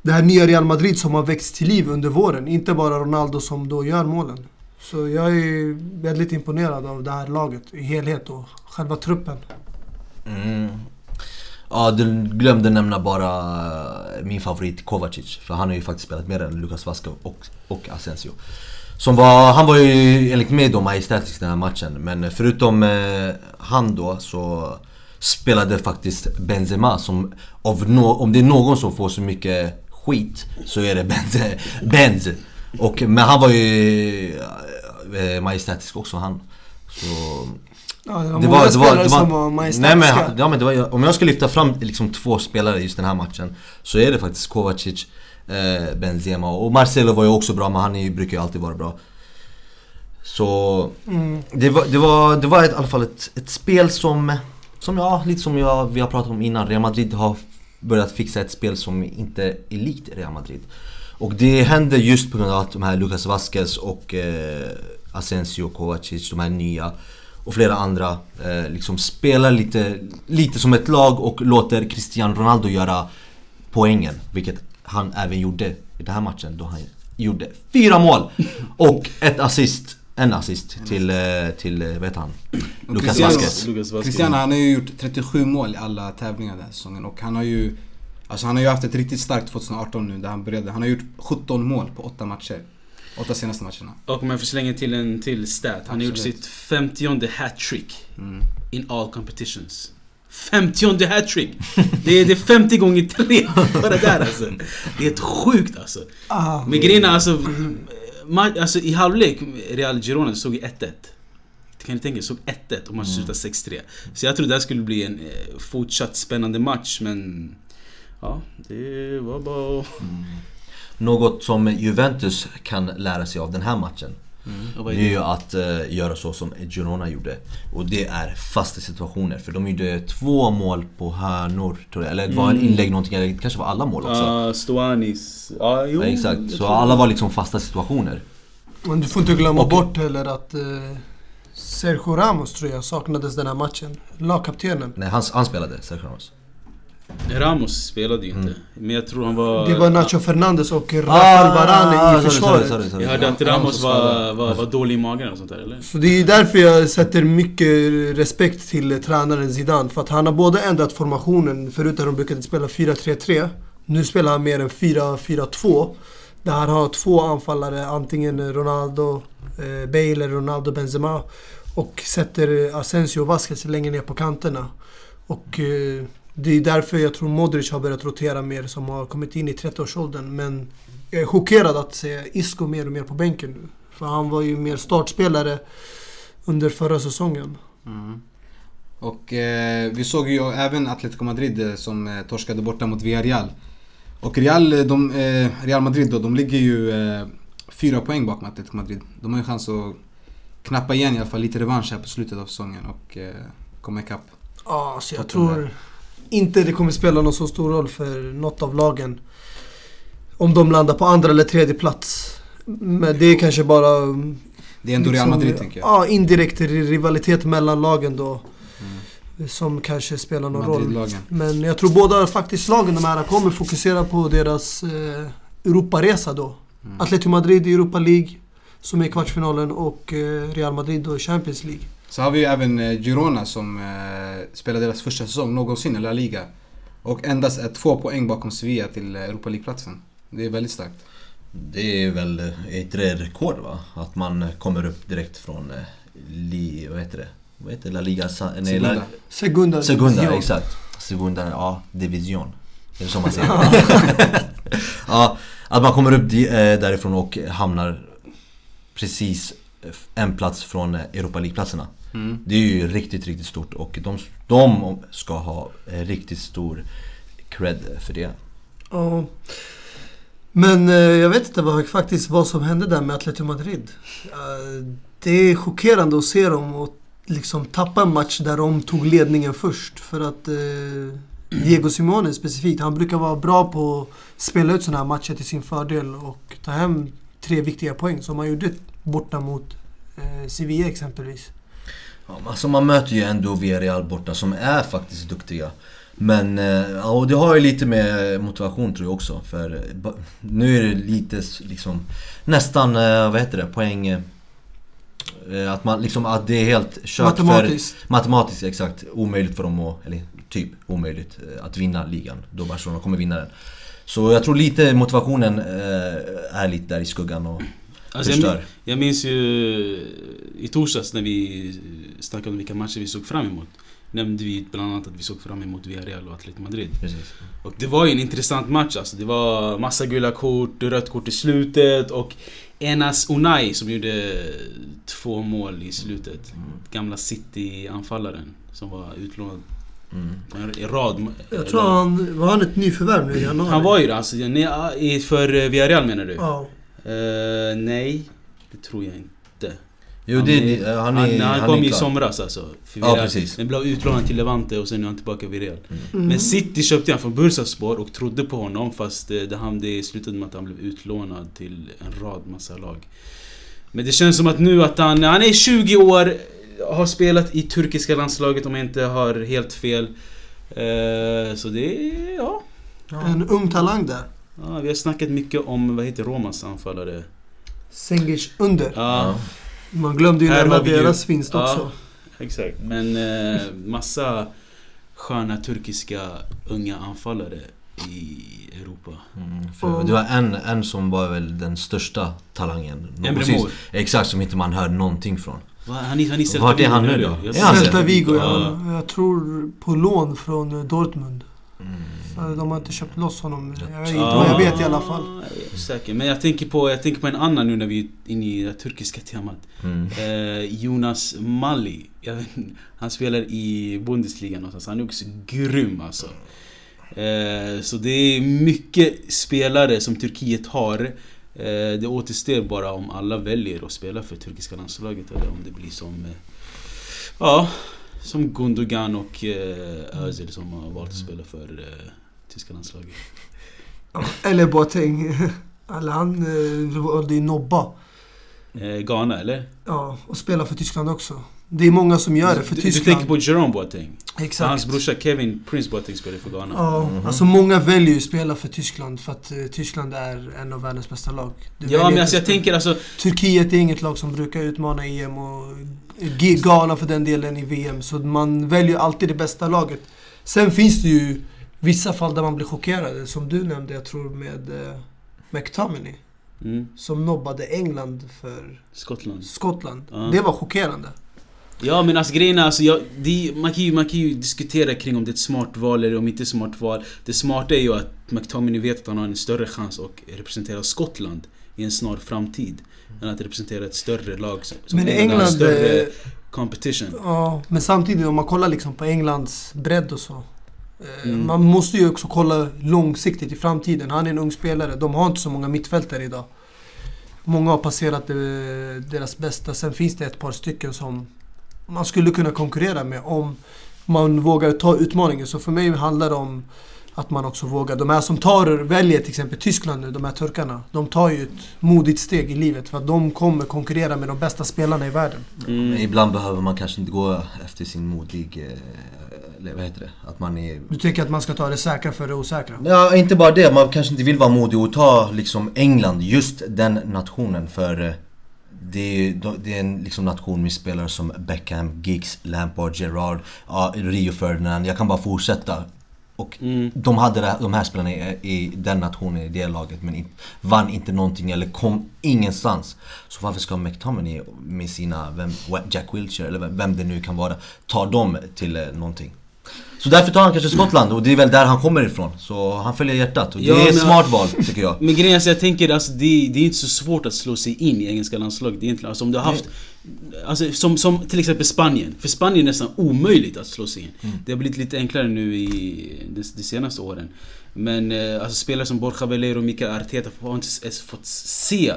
det här nya Real Madrid som har växt till liv under våren. Inte bara Ronaldo som då gör målen. Så jag är väldigt imponerad av det här laget i helhet och själva truppen. Mm. Ja, du glömde nämna bara eh, min favorit Kovacic. För han har ju faktiskt spelat mer än Lucas Vasco och, och Asensio. Som var, han var ju enligt mig då majestätisk den här matchen. Men förutom eh, han då så spelade faktiskt Benzema som av no om det är någon som får så mycket skit så är det Benze, Benz. Och, men han var ju äh, majestätisk också han. Så... Ja, det var det var, det var, det var, som var majestätiska. Nej men, ja, men det var, om jag ska lyfta fram liksom två spelare just den här matchen Så är det faktiskt Kovacic, eh, Benzema och Marcelo var ju också bra men han är, brukar ju alltid vara bra. Så mm. det, var, det, var, det var i alla fall ett, ett spel som som ja, lite som jag, vi har pratat om innan. Real Madrid har börjat fixa ett spel som inte är likt Real Madrid. Och det händer just på grund av att de här Lucas Vasquez och eh, Asensio Kovacic, de här nya och flera andra eh, liksom spelar lite, lite som ett lag och låter Cristiano Ronaldo göra poängen. Vilket han även gjorde i den här matchen då han gjorde fyra mål och ett assist en assist till, eh, till eh, vet han, Lucas Vasquez. Cristiano han har ju gjort 37 mål i alla tävlingar den här säsongen och han har ju Alltså han har ju haft ett riktigt starkt 2018 nu där han började. Han har gjort 17 mål på 8 matcher. 8 senaste matcherna. Och om jag får slänga till en till stat. Han Absolut. har gjort sitt 50 hattrick mm. in all competitions. 50 hattrick! Det är, det är 50 gånger 3 bara där alltså. Det är helt sjukt alltså. Ah, Men grejen alltså alltså i halvlek, Real Girona såg 1-1. Kan ni tänka er, såg 1-1 och matchen mm. slutade 6-3. Så jag trodde det här skulle bli en eh, fortsatt spännande match men... Ja, det var bara... Mm. Något som Juventus kan lära sig av den här matchen Mm. Det är ju att uh, göra så som Girona gjorde. Och det är fasta situationer. För de gjorde två mål på hörnor, tror jag. Eller det var en mm. inlägg någonting, eller det kanske var alla mål också. Uh, Stoanis. Ja, jo. Ja, exakt. Så alla var liksom fasta situationer. Men du får inte glömma och, bort heller att uh, Sergio Ramos tror jag saknades den här matchen. Lagkaptenen. Nej, han, han spelade, Sergio Ramos. Ramos spelade ju inte. Mm. Men jag tror han var... Det var Nacho Fernandes och Rafael ah, Varane ah, i försvaret. Sorry, sorry, sorry, jag hörde att Ramos var, var, var dålig i magen och sånt där eller? Så det är därför jag sätter mycket respekt till tränaren Zidane. För att han har både ändrat formationen. Förut har de brukade spela 4-3-3. Nu spelar han mer än 4-4-2. Där han har två anfallare, antingen Ronaldo, eh, Bale eller Ronaldo Benzema. Och sätter Asensio och Vasquez längre ner på kanterna. Och eh, det är därför jag tror Modric har börjat rotera mer, som har kommit in i 30-årsåldern. Men jag är chockerad att se Isco mer och mer på bänken nu. För han var ju mer startspelare under förra säsongen. Mm. Och eh, vi såg ju även Atletico Madrid eh, som eh, torskade borta mot Villarreal. Och Real, eh, de, eh, Real Madrid då, de ligger ju eh, fyra poäng bakom Atletico Madrid. De har ju chans att knappa igen i alla fall lite revansch här på slutet av säsongen och eh, komma ikapp. Ja, så jag tror inte det kommer spela någon så stor roll för något av lagen. Om de landar på andra eller tredje plats. Men det är kanske bara... Det är ändå Real Madrid liksom, tänker jag. Ja, indirekt rivalitet mellan lagen då. Mm. Som kanske spelar någon roll. Men jag tror båda faktiskt lagen de här kommer fokusera på deras eh, Europaresa då. Mm. Atletico Madrid i Europa League, som är kvartsfinalen, och eh, Real Madrid då i Champions League. Så har vi ju även eh, Girona som eh, spelar deras första säsong någonsin i La Liga. Och endast är två poäng bakom Sevilla till Europa League-platsen. Det är väldigt starkt. Det är väl ett rekord va? Att man kommer upp direkt från li, vad heter det? Vad heter La Liga? Nej, Segunda. Segunda. Segunda, exakt. Segunda, ja, division. Är det så man säger? ja, att man kommer upp därifrån och hamnar precis en plats från Europa League-platserna. Mm. Det är ju riktigt, riktigt stort och de, de ska ha eh, riktigt stor cred för det. Ja. Men eh, jag vet inte vad, faktiskt vad som hände där med Atletico Madrid. Eh, det är chockerande att se dem och liksom tappa en match där de tog ledningen först. För att Diego Simone specifikt, han brukar vara bra på att spela ut sådana här matcher till sin fördel och ta hem tre viktiga poäng som han gjorde borta mot eh, Sevilla exempelvis. Ja, alltså man möter ju ändå Villarreal borta som är faktiskt duktiga. Men eh, och det har ju lite med motivation tror jag också. För nu är det lite liksom nästan, eh, vad heter det, poäng... Eh, att, man, liksom, att det är helt kört Matematiskt. För, matematiskt, exakt. Omöjligt för dem att, eller typ omöjligt, att vinna ligan. Då Barcelona kommer vinna den. Så jag tror lite motivationen är lite där i skuggan och Alltså jag, jag minns ju i torsdags när vi snackade om vilka matcher vi såg fram emot. Nämnde vi bland annat att vi såg fram emot Villarreal och Atletico Madrid. Precis. Och det var ju en intressant match alltså. Det var massa gula kort, rött kort i slutet och Enas Unai som gjorde två mål i slutet. Mm. Gamla City-anfallaren som var utlånad Mm. En rad... Jag tror han... Var han ett nyförvärv nu i januari? Han var ju det. Alltså, för Villarreal menar du? Ja. Uh, nej, det tror jag inte. Jo, han, det, är, han, är, han, han kom ju i somras alltså. För ja, precis. Men blev utlånad till Levante och sen är han tillbaka vid Real. Mm. mm. Men City köpte han från Bursaspor och trodde på honom fast det, det, han, det slutade med att han blev utlånad till en rad massa lag. Men det känns som att nu att han, han är 20 år, har spelat i turkiska landslaget om jag inte har helt fel. Uh, så det är, ja. En ung talang där. Ja, vi har snackat mycket om, vad heter Romas anfallare? Sengic under. Ja. Man glömde ju nämna deras vinst ja, också. Exakt. Men eh, massa sköna turkiska unga anfallare i Europa. Mm, för det var en, en som var väl den största talangen någonsin. Exakt, som inte man hör någonting från. Va, han är, han är Vart är han nu då? Celta Vigo, ja. Jag tror på lån från Dortmund. Mm. De har inte köpt loss honom. Jag, inte vad jag vet i alla fall. Jag säker. Men jag tänker, på, jag tänker på en annan nu när vi är inne i det turkiska temat. Mm. Eh, Jonas Mali. Vet, han spelar i Bundesliga någonstans. Han är också grym alltså. Eh, så det är mycket spelare som Turkiet har Eh, det återstår bara om alla väljer att spela för turkiska landslaget eller om det blir som... Eh, ja, som Gundogan och eh, Özil som har valt att spela för eh, tyska landslaget. Eller Boateng. Eller han valde ju Nobba. Eh, Ghana eller? Ja, och spelar för Tyskland också. Det är många som gör det för du, Tyskland. Du tänker på Jerome Boateng? Exakt. Hans brorsa Kevin Prince Boateng spelar för Ghana. Ja, mm -hmm. alltså många väljer ju att spela för Tyskland för att uh, Tyskland är en av världens bästa lag. Du ja, men alltså jag tänker alltså... Turkiet är inget lag som brukar utmana EM och Ghana för den delen i VM. Så man väljer alltid det bästa laget. Sen finns det ju vissa fall där man blir chockerad. Som du nämnde, jag tror med uh, McTominay. Mm. Som nobbade England för Skottland. Skottland. Uh. Det var chockerande. Ja men alltså grejen är alltså, jag, det, man, kan ju, man kan ju diskutera kring om det är ett smart val eller om det inte smart val. Det smarta är ju att McTominay vet att han har en större chans att representera Skottland i en snar framtid. Än att representera ett större lag som, men England har större eh, competition. Ja, men samtidigt om man kollar liksom på Englands bredd och så. Eh, mm. Man måste ju också kolla långsiktigt i framtiden. Han är en ung spelare. De har inte så många mittfältare idag. Många har passerat eh, deras bästa. Sen finns det ett par stycken som man skulle kunna konkurrera med om man vågar ta utmaningen. Så för mig handlar det om att man också vågar. De här som tar, väljer till exempel Tyskland nu, de här turkarna. De tar ju ett modigt steg i livet för att de kommer konkurrera med de bästa spelarna i världen. Mm. Ibland behöver man kanske inte gå efter sin modig... Eller vad heter det? Att man är... Du tycker att man ska ta det säkra för det osäkra? Ja, inte bara det. Man kanske inte vill vara modig och ta liksom England, just den nationen för... Eh, det är, det är en liksom nation med spelare som Beckham, Giggs, Lampard, Gerrard, ja, Rio Ferdinand. Jag kan bara fortsätta. Och mm. de hade de här spelarna i, i, den nationen, i det laget, men in, vann inte någonting eller kom ingenstans. Så varför ska McTominay med sina, vem, Jack Wilshere eller vem, vem det nu kan vara, ta dem till eh, någonting? Så därför tar han kanske Skottland och det är väl där han kommer ifrån. Så han följer hjärtat och det ja, är ett smart val tycker jag. Men grejen är så jag tänker alltså det, det är inte så svårt att slå sig in i engelska landslaget egentligen. Alltså om du har haft Alltså som, som till exempel Spanien. För Spanien är nästan omöjligt att slå sig in. Mm. Det har blivit lite enklare nu i de, de senaste åren. Men eh, alltså spelare som Borja Valero och Mikael Arteta har inte ens fått se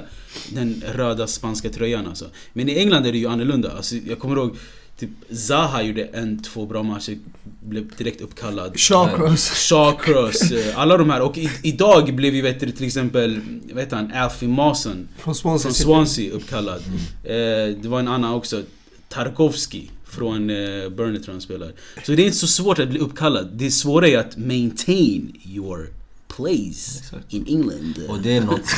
den röda spanska tröjan alltså. Men i England är det ju annorlunda. Alltså, jag kommer ihåg Typ Zaha gjorde en, två bra matcher, blev direkt uppkallad. Shawcross. Shawcross. Eh, alla de här. Och i, idag blev ju vet du, till exempel, vet han, Alfie Mawson från Swansea, från Swansea uppkallad. Mm. Eh, det var en annan också, Tarkovski från eh, Burnley tror jag han spelar. Så det är inte så svårt att bli uppkallad. Det svåra är att maintain your place Exakt. in England. Och det är något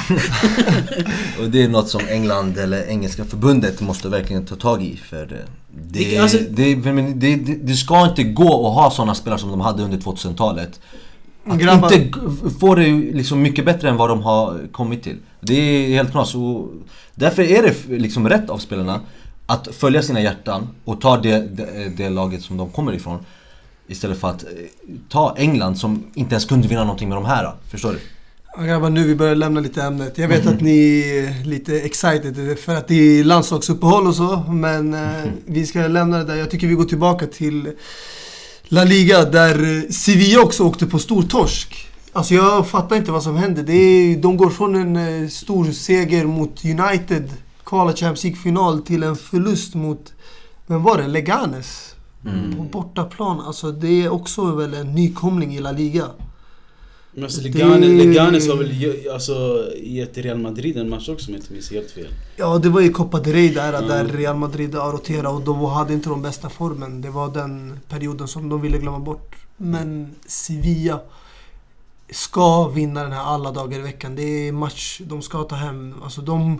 Och det är något som England eller engelska förbundet måste verkligen ta tag i för det, det, alltså, det, det, det, ska inte gå att ha sådana spelare som de hade under 2000-talet. Att grabbar. inte få det liksom mycket bättre än vad de har kommit till. Det är helt klart. Så därför är det liksom rätt av spelarna att följa sina hjärtan och ta det, det, det laget som de kommer ifrån. Istället för att eh, ta England som inte ens kunde vinna någonting med de här. Förstår du? Ja, grabbar, nu vi börjar lämna lite ämnet. Jag vet mm. att ni är lite excited för att det är landslagsuppehåll och så. Men eh, vi ska lämna det där. Jag tycker vi går tillbaka till La Liga där Sevilla också åkte på stor torsk. Alltså jag fattar inte vad som händer. Det är, de går från en eh, stor seger mot United, kvala Champions League-final, till en förlust mot, vem var det? Leganes. Mm. På bortaplan. Alltså det är också väl en nykomling i La Liga. Men alltså Leganes, det... Leganes har väl alltså, gett Real Madrid en match också om jag inte minns helt fel? Ja, det var i Copa del Rey där, mm. där Real Madrid roterade och de hade inte de bästa formen. Det var den perioden som de ville glömma bort. Men Sevilla ska vinna den här alla dagar i veckan. Det är match de ska ta hem. Alltså de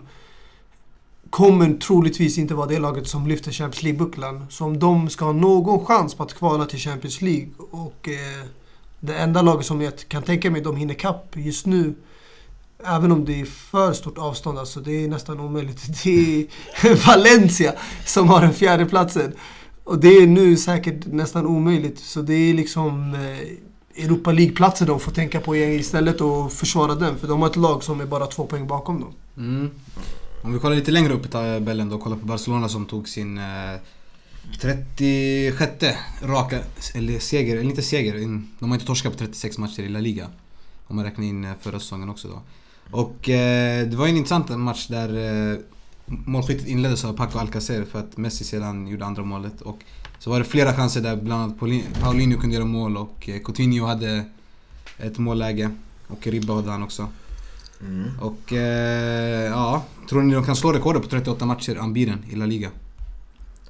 kommer troligtvis inte vara det laget som lyfter Champions League-bucklan. Så om de ska ha någon chans på att kvala till Champions League och eh, det enda laget som jag kan tänka mig de hinner kapp just nu Även om det är för stort avstånd, alltså det är nästan omöjligt. Det är Valencia som har den fjärde platsen. Och det är nu säkert nästan omöjligt. Så det är liksom eh, Europa League-platser de får tänka på istället och försvara den. För de har ett lag som är bara två poäng bakom dem. Mm. Om vi kollar lite längre upp i tabellen då, kollar på Barcelona som tog sin eh, 36 raka, eller seger, eller inte seger, de har inte torskat på 36 matcher i La Liga. Om man räknar in eh, förra säsongen också då. Och eh, det var en intressant match där eh, målskyttet inleddes av Paco Alcacer för att Messi sedan gjorde andra målet. Och så var det flera chanser där bland annat Paulinho kunde göra mål och eh, Coutinho hade ett målläge. Och Ribba hade han också. Mm. Och eh, ja, tror ni de kan slå rekordet på 38 matcher, Ambiren, i La Liga?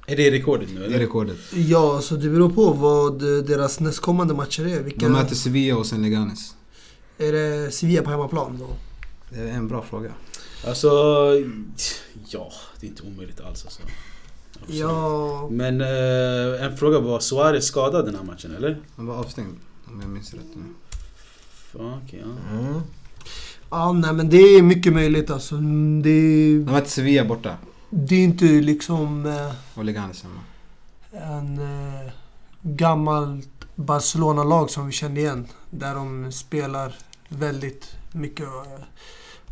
Är det rekordet nu eller? Det är rekordet. Ja, så det beror på vad deras nästkommande matcher är. Vilka... De möter Sevilla och sen Leganes. Är det Sevilla på hemmaplan då? Det är en bra fråga. Alltså, ja, det är inte omöjligt alls alltså. Ja. Men eh, en fråga, var Suarez skadad den här matchen eller? Han var avstängd om jag minns rätt nu. Okay, ja. Mm. Ja, nej men det är mycket möjligt alltså. Det... De mötte Sevilla borta. Det är inte liksom... Eh, hemma. En eh, gammalt Barcelona-lag som vi känner igen. Där de spelar väldigt mycket eh,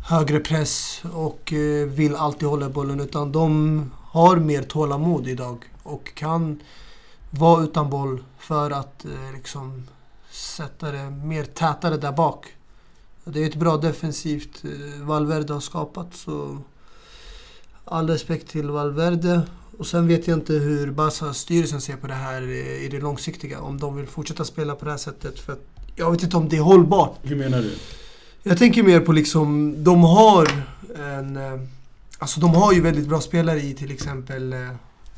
högre press och eh, vill alltid hålla bollen. Utan de har mer tålamod idag och kan vara utan boll för att eh, liksom sätta det mer tätare där bak. Det är ett bra defensivt eh, Valverde har skapat. Så all respekt till Valverde. Och sen vet jag inte hur Barca-styrelsen ser på det här i det långsiktiga. Om de vill fortsätta spela på det här sättet. För jag vet inte om det är hållbart. Hur menar du? Jag tänker mer på liksom, de har en... Eh, alltså de har ju väldigt bra spelare i till exempel eh,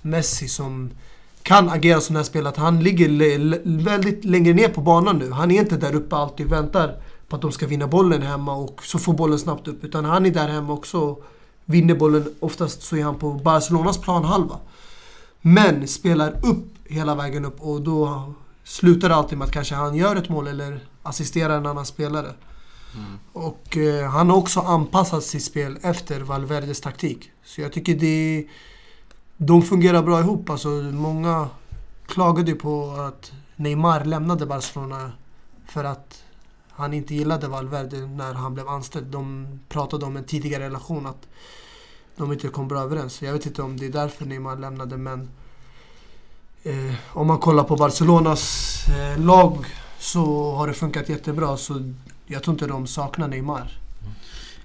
Messi som kan agera som den här spelare. Han ligger väldigt längre ner på banan nu. Han är inte där uppe alltid och väntar på att de ska vinna bollen hemma och så får bollen snabbt upp. Utan han är där hemma också och vinner bollen. Oftast så är han på Barcelonas planhalva. Men spelar upp hela vägen upp och då slutar det alltid med att kanske han gör ett mål eller assisterar en annan spelare. Mm. Och eh, han har också anpassat sitt spel efter Valverdes taktik. Så jag tycker det... De fungerar bra ihop. Alltså, många klagade ju på att Neymar lämnade Barcelona för att han inte gillade Valverde när han blev anställd. De pratade om en tidigare relation, att de inte kom bra överens. Jag vet inte om det är därför Neymar lämnade, men eh, om man kollar på Barcelonas eh, lag så har det funkat jättebra. Så jag tror inte de saknar Neymar. Mm.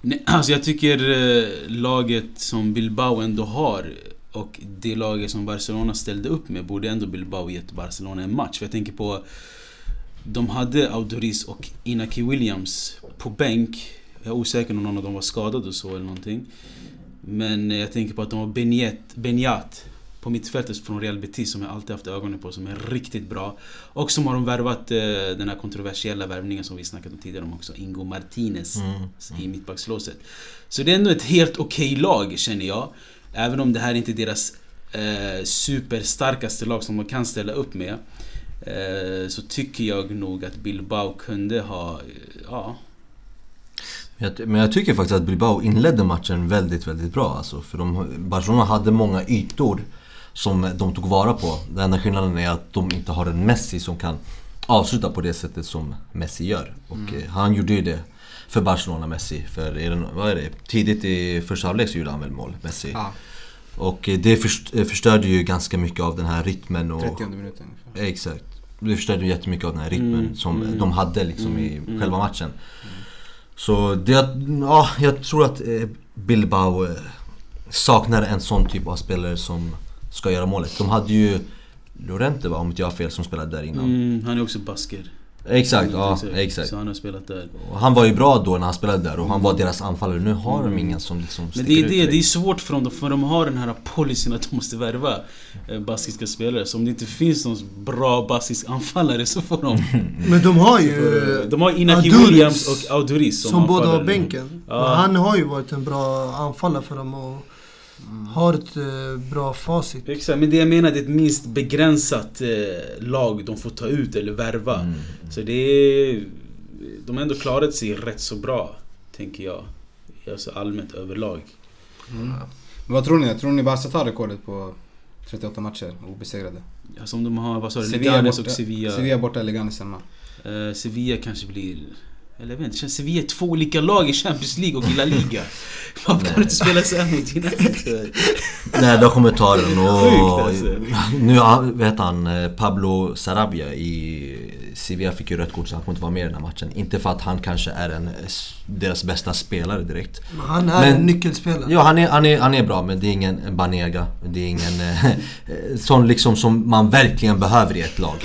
Nej, alltså jag tycker eh, laget som Bilbao ändå har och det laget som Barcelona ställde upp med borde ändå Bilbao gett Barcelona en match. För jag tänker på... De hade Audoris och Inaki Williams på bänk. Jag är osäker om någon av dem var skadad och så eller någonting. Men jag tänker på att de har Benyat, Benyat på mittfältet från Real Betis som jag alltid haft ögonen på som är riktigt bra. Och som har de värvat eh, den här kontroversiella värvningen som vi snackat om tidigare om också, Ingo Martinez mm. Mm. i mittbackslåset. Så det är ändå ett helt okej okay lag känner jag. Även om det här inte är deras eh, superstarkaste lag som de kan ställa upp med. Eh, så tycker jag nog att Bilbao kunde ha, ja, men jag tycker faktiskt att Bilbao inledde matchen väldigt, väldigt bra. Alltså, för de, Barcelona hade många ytor som de tog vara på. Den enda skillnaden är att de inte har en Messi som kan avsluta på det sättet som Messi gör. Och mm. Eh, han gjorde ju det för Barcelona, Messi. För är det, vad är det? Tidigt i första halvlek så gjorde han väl mål, Messi. Ja. Och eh, det eh, förstörde ju ganska mycket av den här rytmen. Och, 30 minuten ungefär. Exakt. Det förstörde jättemycket av den här rytmen mm. som mm. de hade liksom i mm. själva matchen. Så det, ja, jag tror att Bilbao saknar en sån typ av spelare som ska göra målet. De hade ju Lorente va, om inte jag har fel, som spelade där innan. Mm, han är också basker. Exakt, ja exakt. Så han har spelat där. Och han var ju bra då när han spelade där och han var deras anfallare. Nu har de ingen som liksom Men det är det, det är svårt för dem för de har den här policyn att de måste värva eh, baskiska spelare. Så om det inte finns någon bra baskisk anfallare så får de... Men de har ju... De har Inaki Aduris, Williams och Auduris som, som båda har bänken. Ja. Han har ju varit en bra anfallare för dem. Och Mm. Har ett eh, bra facit. Exakt, men det jag menar det är ett minst begränsat eh, lag de får ta ut eller värva. Mm. Så det är... De har ändå klarat sig rätt så bra, tänker jag. Alltså allmänt överlag. Mm. Men vad tror ni? Tror ni Barca tar rekordet på 38 matcher obesegrade? Alltså om de har, vad sa du? Leganes och Sevilla. Sevilla borta, Leganes hemma. Uh, Sevilla kanske blir Eller jag vet inte, Sevilla är två olika lag i Champions League och i La Liga. Varför kan du inte spela sen mot United? Nej, de kommer ta den och... Sjukt, alltså. Nu vet han, eh, Pablo Sarabia i Sevilla fick ju rött kort så han kommer inte vara med i den här matchen. Inte för att han kanske är en, deras bästa spelare direkt. Han är Men- en nyckelspelare. Ja, han är, han, är, han är bra men det är ingen Banega. Det är ingen eh, sån liksom som man verkligen behöver i ett lag.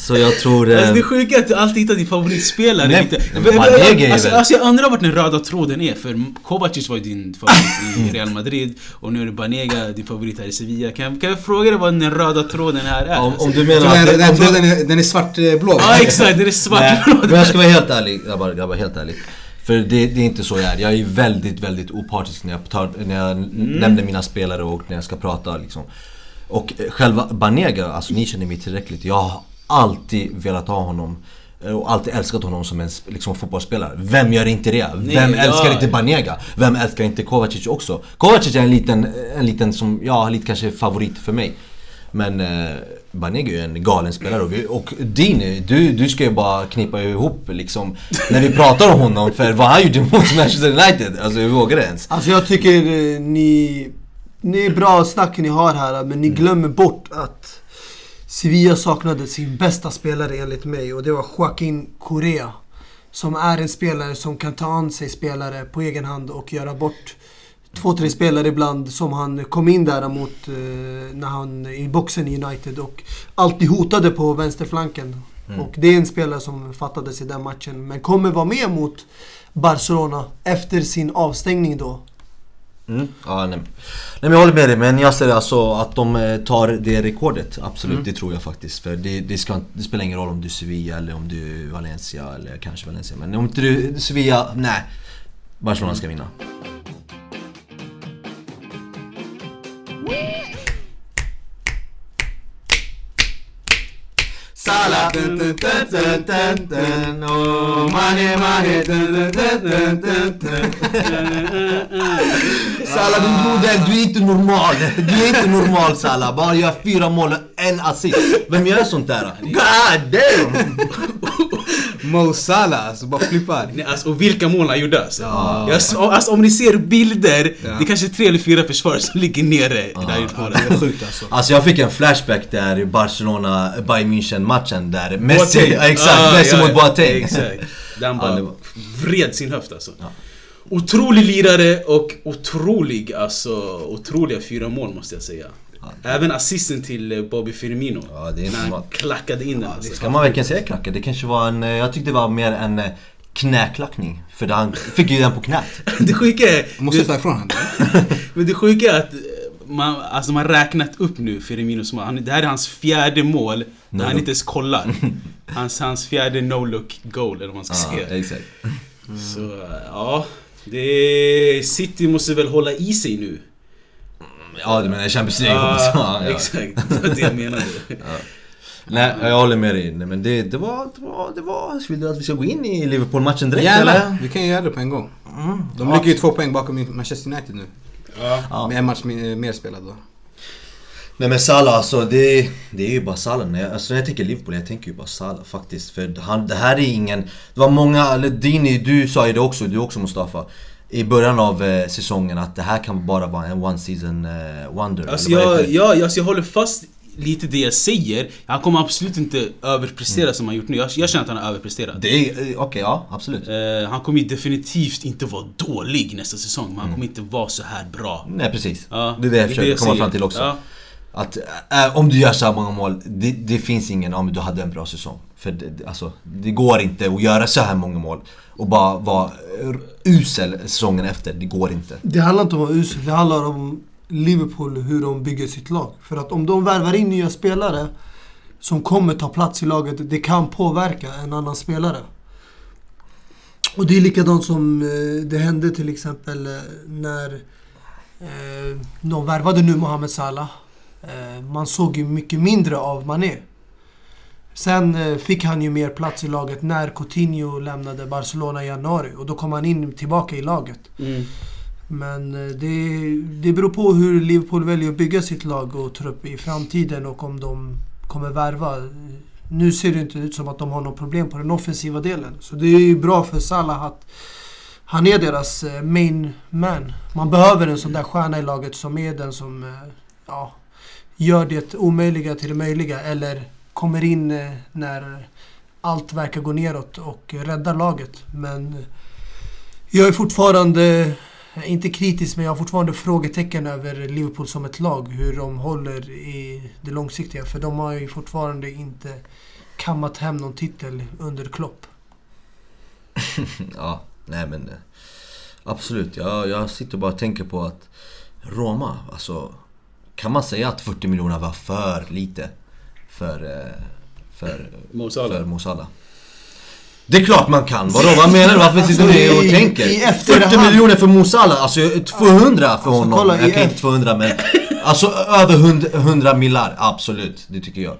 Så jag tror... eh, Alltså det sjuka är att du alltid hittar din favoritspelare Nej, lite. men alltså, alltså jag undrar vart den röda tråden är för Kovacic var ju din favorit i Real Madrid och nu är det Banega din favorit här i Sevilla. Kan, jag- kan jag fråga dig vad den röda tråden här är? om, om du menar den, att... den du- tråden är, den är svartblå. Ja exakt, det är svart Nej, tråd. men jag ska vara helt ärlig grabbar, grabbar helt ärlig. För det, det är inte så jag är. Jag är väldigt, väldigt opartisk när jag, tar, när jag nämner mina spelare och när jag ska prata liksom. Och eh, själva Banega, alltså ni känner mig tillräckligt. Jag har alltid velat ha honom eh, och alltid älskat honom som en liksom, fotbollsspelare. Vem gör inte det? Vem ja. älskar inte Banega? Vem älskar inte Kovacic också? Kovacic är en liten, en liten som, ja, lite kanske favorit för mig. Men eh, Banega är ju en galen spelare och, vi, och Dini, du, du ska ju bara knipa ihop liksom När vi pratar om honom, för vad han gjorde mot Manchester United, alltså hur vågar det ens? Alltså jag tycker eh, ni... Ni är bra snack ni har här men ni glömmer bort att Sevilla saknade sin bästa spelare enligt mig och det var Joaquin Correa. Som är en spelare som kan ta an sig spelare på egen hand och göra bort två, tre spelare ibland som han kom in där mot eh, när han i boxen i United och alltid hotade på vänsterflanken. Och det är en spelare som fattades i den matchen men kommer vara med mot Barcelona efter sin avstängning då. Mm. Ja, nej. nej men jag håller med dig, men jag säger alltså att de eh, tar det rekordet, absolut det tror jag faktiskt. För det, det, ska, det spelar ingen roll om du är Sevilla eller om du är Valencia eller kanske Valencia. Men om inte du är Sevilla, nej. Barcelona ska vinna. Salah dun, dun, dun, dun, dun, oh, dun, dun, dun, dun, dun. Salah din broder, du är inte normal. Du är inte normal Salah. Bara gör fyra mål och en assist. Vem gör sånt där? God damn! Mo Salah, alltså bara flippar. Nej, alltså, och vilka mål han gjorde alltså. Ja. S- alltså om ni ser bilder, Ja. det är kanske tre eller fyra försvarare som ligger nere i det här utmålet. Det är sjukt alltså. Alltså jag fick en flashback där i Barcelona Bayern München matchen där Messi, Boateng. ja, exakt, Ah, Messi ja, mot Boateng. Exakt. Den Ja, bara var- vred sin höft alltså. Ja. Otrolig lirare och otrolig, alltså otroliga fyra mål måste jag säga. Även assisten till eh, Bobby Firmino. Ja, det är när han smart. klackade in den alltså. Ska man verkligen säga klacka? Det kanske var en, eh, jag tyckte det var mer en eh, knäklackning. För han fick ju den på knät. Det sjuka är... Måste ta ifrån honom. Men det sjuka är att man, alltså man har räknat upp nu Firminos mål. Han, det här är hans fjärde mål No när han inte ens kollar. Hans, hans fjärde no-look goal eller vad man ska Ja, säga. exakt. Så eh, ja, det, City måste väl hålla i sig nu. Ja, du menar Champions League Ja. Ja. Exakt, det var det jag menade. Nej, jag håller med dig. Nej, men det, det var, det var, det var... Vill du att vi ska gå in i Liverpool-matchen direkt Gärna, eller? vi kan göra det på en gång. De Ja. ligger ju två poäng bakom Manchester United nu. Ja. Med en match mer mer spelad då. Nej men Salah alltså, det, det är ju bara Salah. När jag, alltså när jag tänker Liverpool, jag tänker ju bara Salah faktiskt. För han, det här är ingen... Det var många, eller Dini, du sa ju det också, du också Mustafa. I början av eh, säsongen att det här kan bara vara en one season eh, wonder. Alltså jag, jag, alltså jag håller fast lite det jag säger. Han kommer absolut inte överprestera som han gjort nu. Jag, jag känner att han har överpresterat. Eh, okej ja, absolut. Eh, han kommer definitivt inte vara dålig nästa säsong, men han kommer inte vara så här bra. Nej precis. Ja, det är det jag försöker komma säger. fram till också. Ja. Att äh, om du gör så här många mål, det, det finns ingen, ja men du hade en bra säsong. För det, det- alltså, det går inte att göra så här många mål och bara vara usel säsongen efter. Det går inte. Det handlar inte om att vara usel, det handlar om Liverpool, hur de bygger sitt lag. För att om de värvar in nya spelare som kommer ta plats i laget, det kan påverka en annan spelare. Och det är likadant som eh, det hände till exempel eh, när eh, de värvade nu Mohamed Salah. Eh, man såg ju mycket mindre av Mané. Sen eh, fick han ju mer plats i laget när Coutinho lämnade Barcelona i januari och då kom han in tillbaka i laget. Mm. Men eh, det, det beror på hur Liverpool väljer att bygga sitt lag och trupp i framtiden och om de kommer värva Nu ser det inte ut som att de har något problem på den offensiva delen. Så det är ju bra för Salah att han är deras main man. Man behöver en sån där stjärna i laget som är den som ja, gör det omöjliga till det möjliga. Eller kommer in eh, när allt verkar gå neråt och räddar laget. Men jag är fortfarande, eh, inte kritisk, men jag har fortfarande frågetecken över Liverpool som ett lag. Hur de håller i det långsiktiga. För de har ju fortfarande inte kammat hem någon titel under Klopp. ja, nej men eh, absolut. Jag, jag sitter bara och tänker på att Roma, alltså kan man säga att 40 miljoner var för lite för, eh, för Mo Salah? Det är klart man kan. Vadå, vad menar du? Varför sitter du alltså, och tänker? 40 miljoner för Mo Salah, alltså 200 för alltså, honom. Kolla, Okej, okay, inte 200 men... Alltså över 100, 100 millar, absolut. Det tycker jag.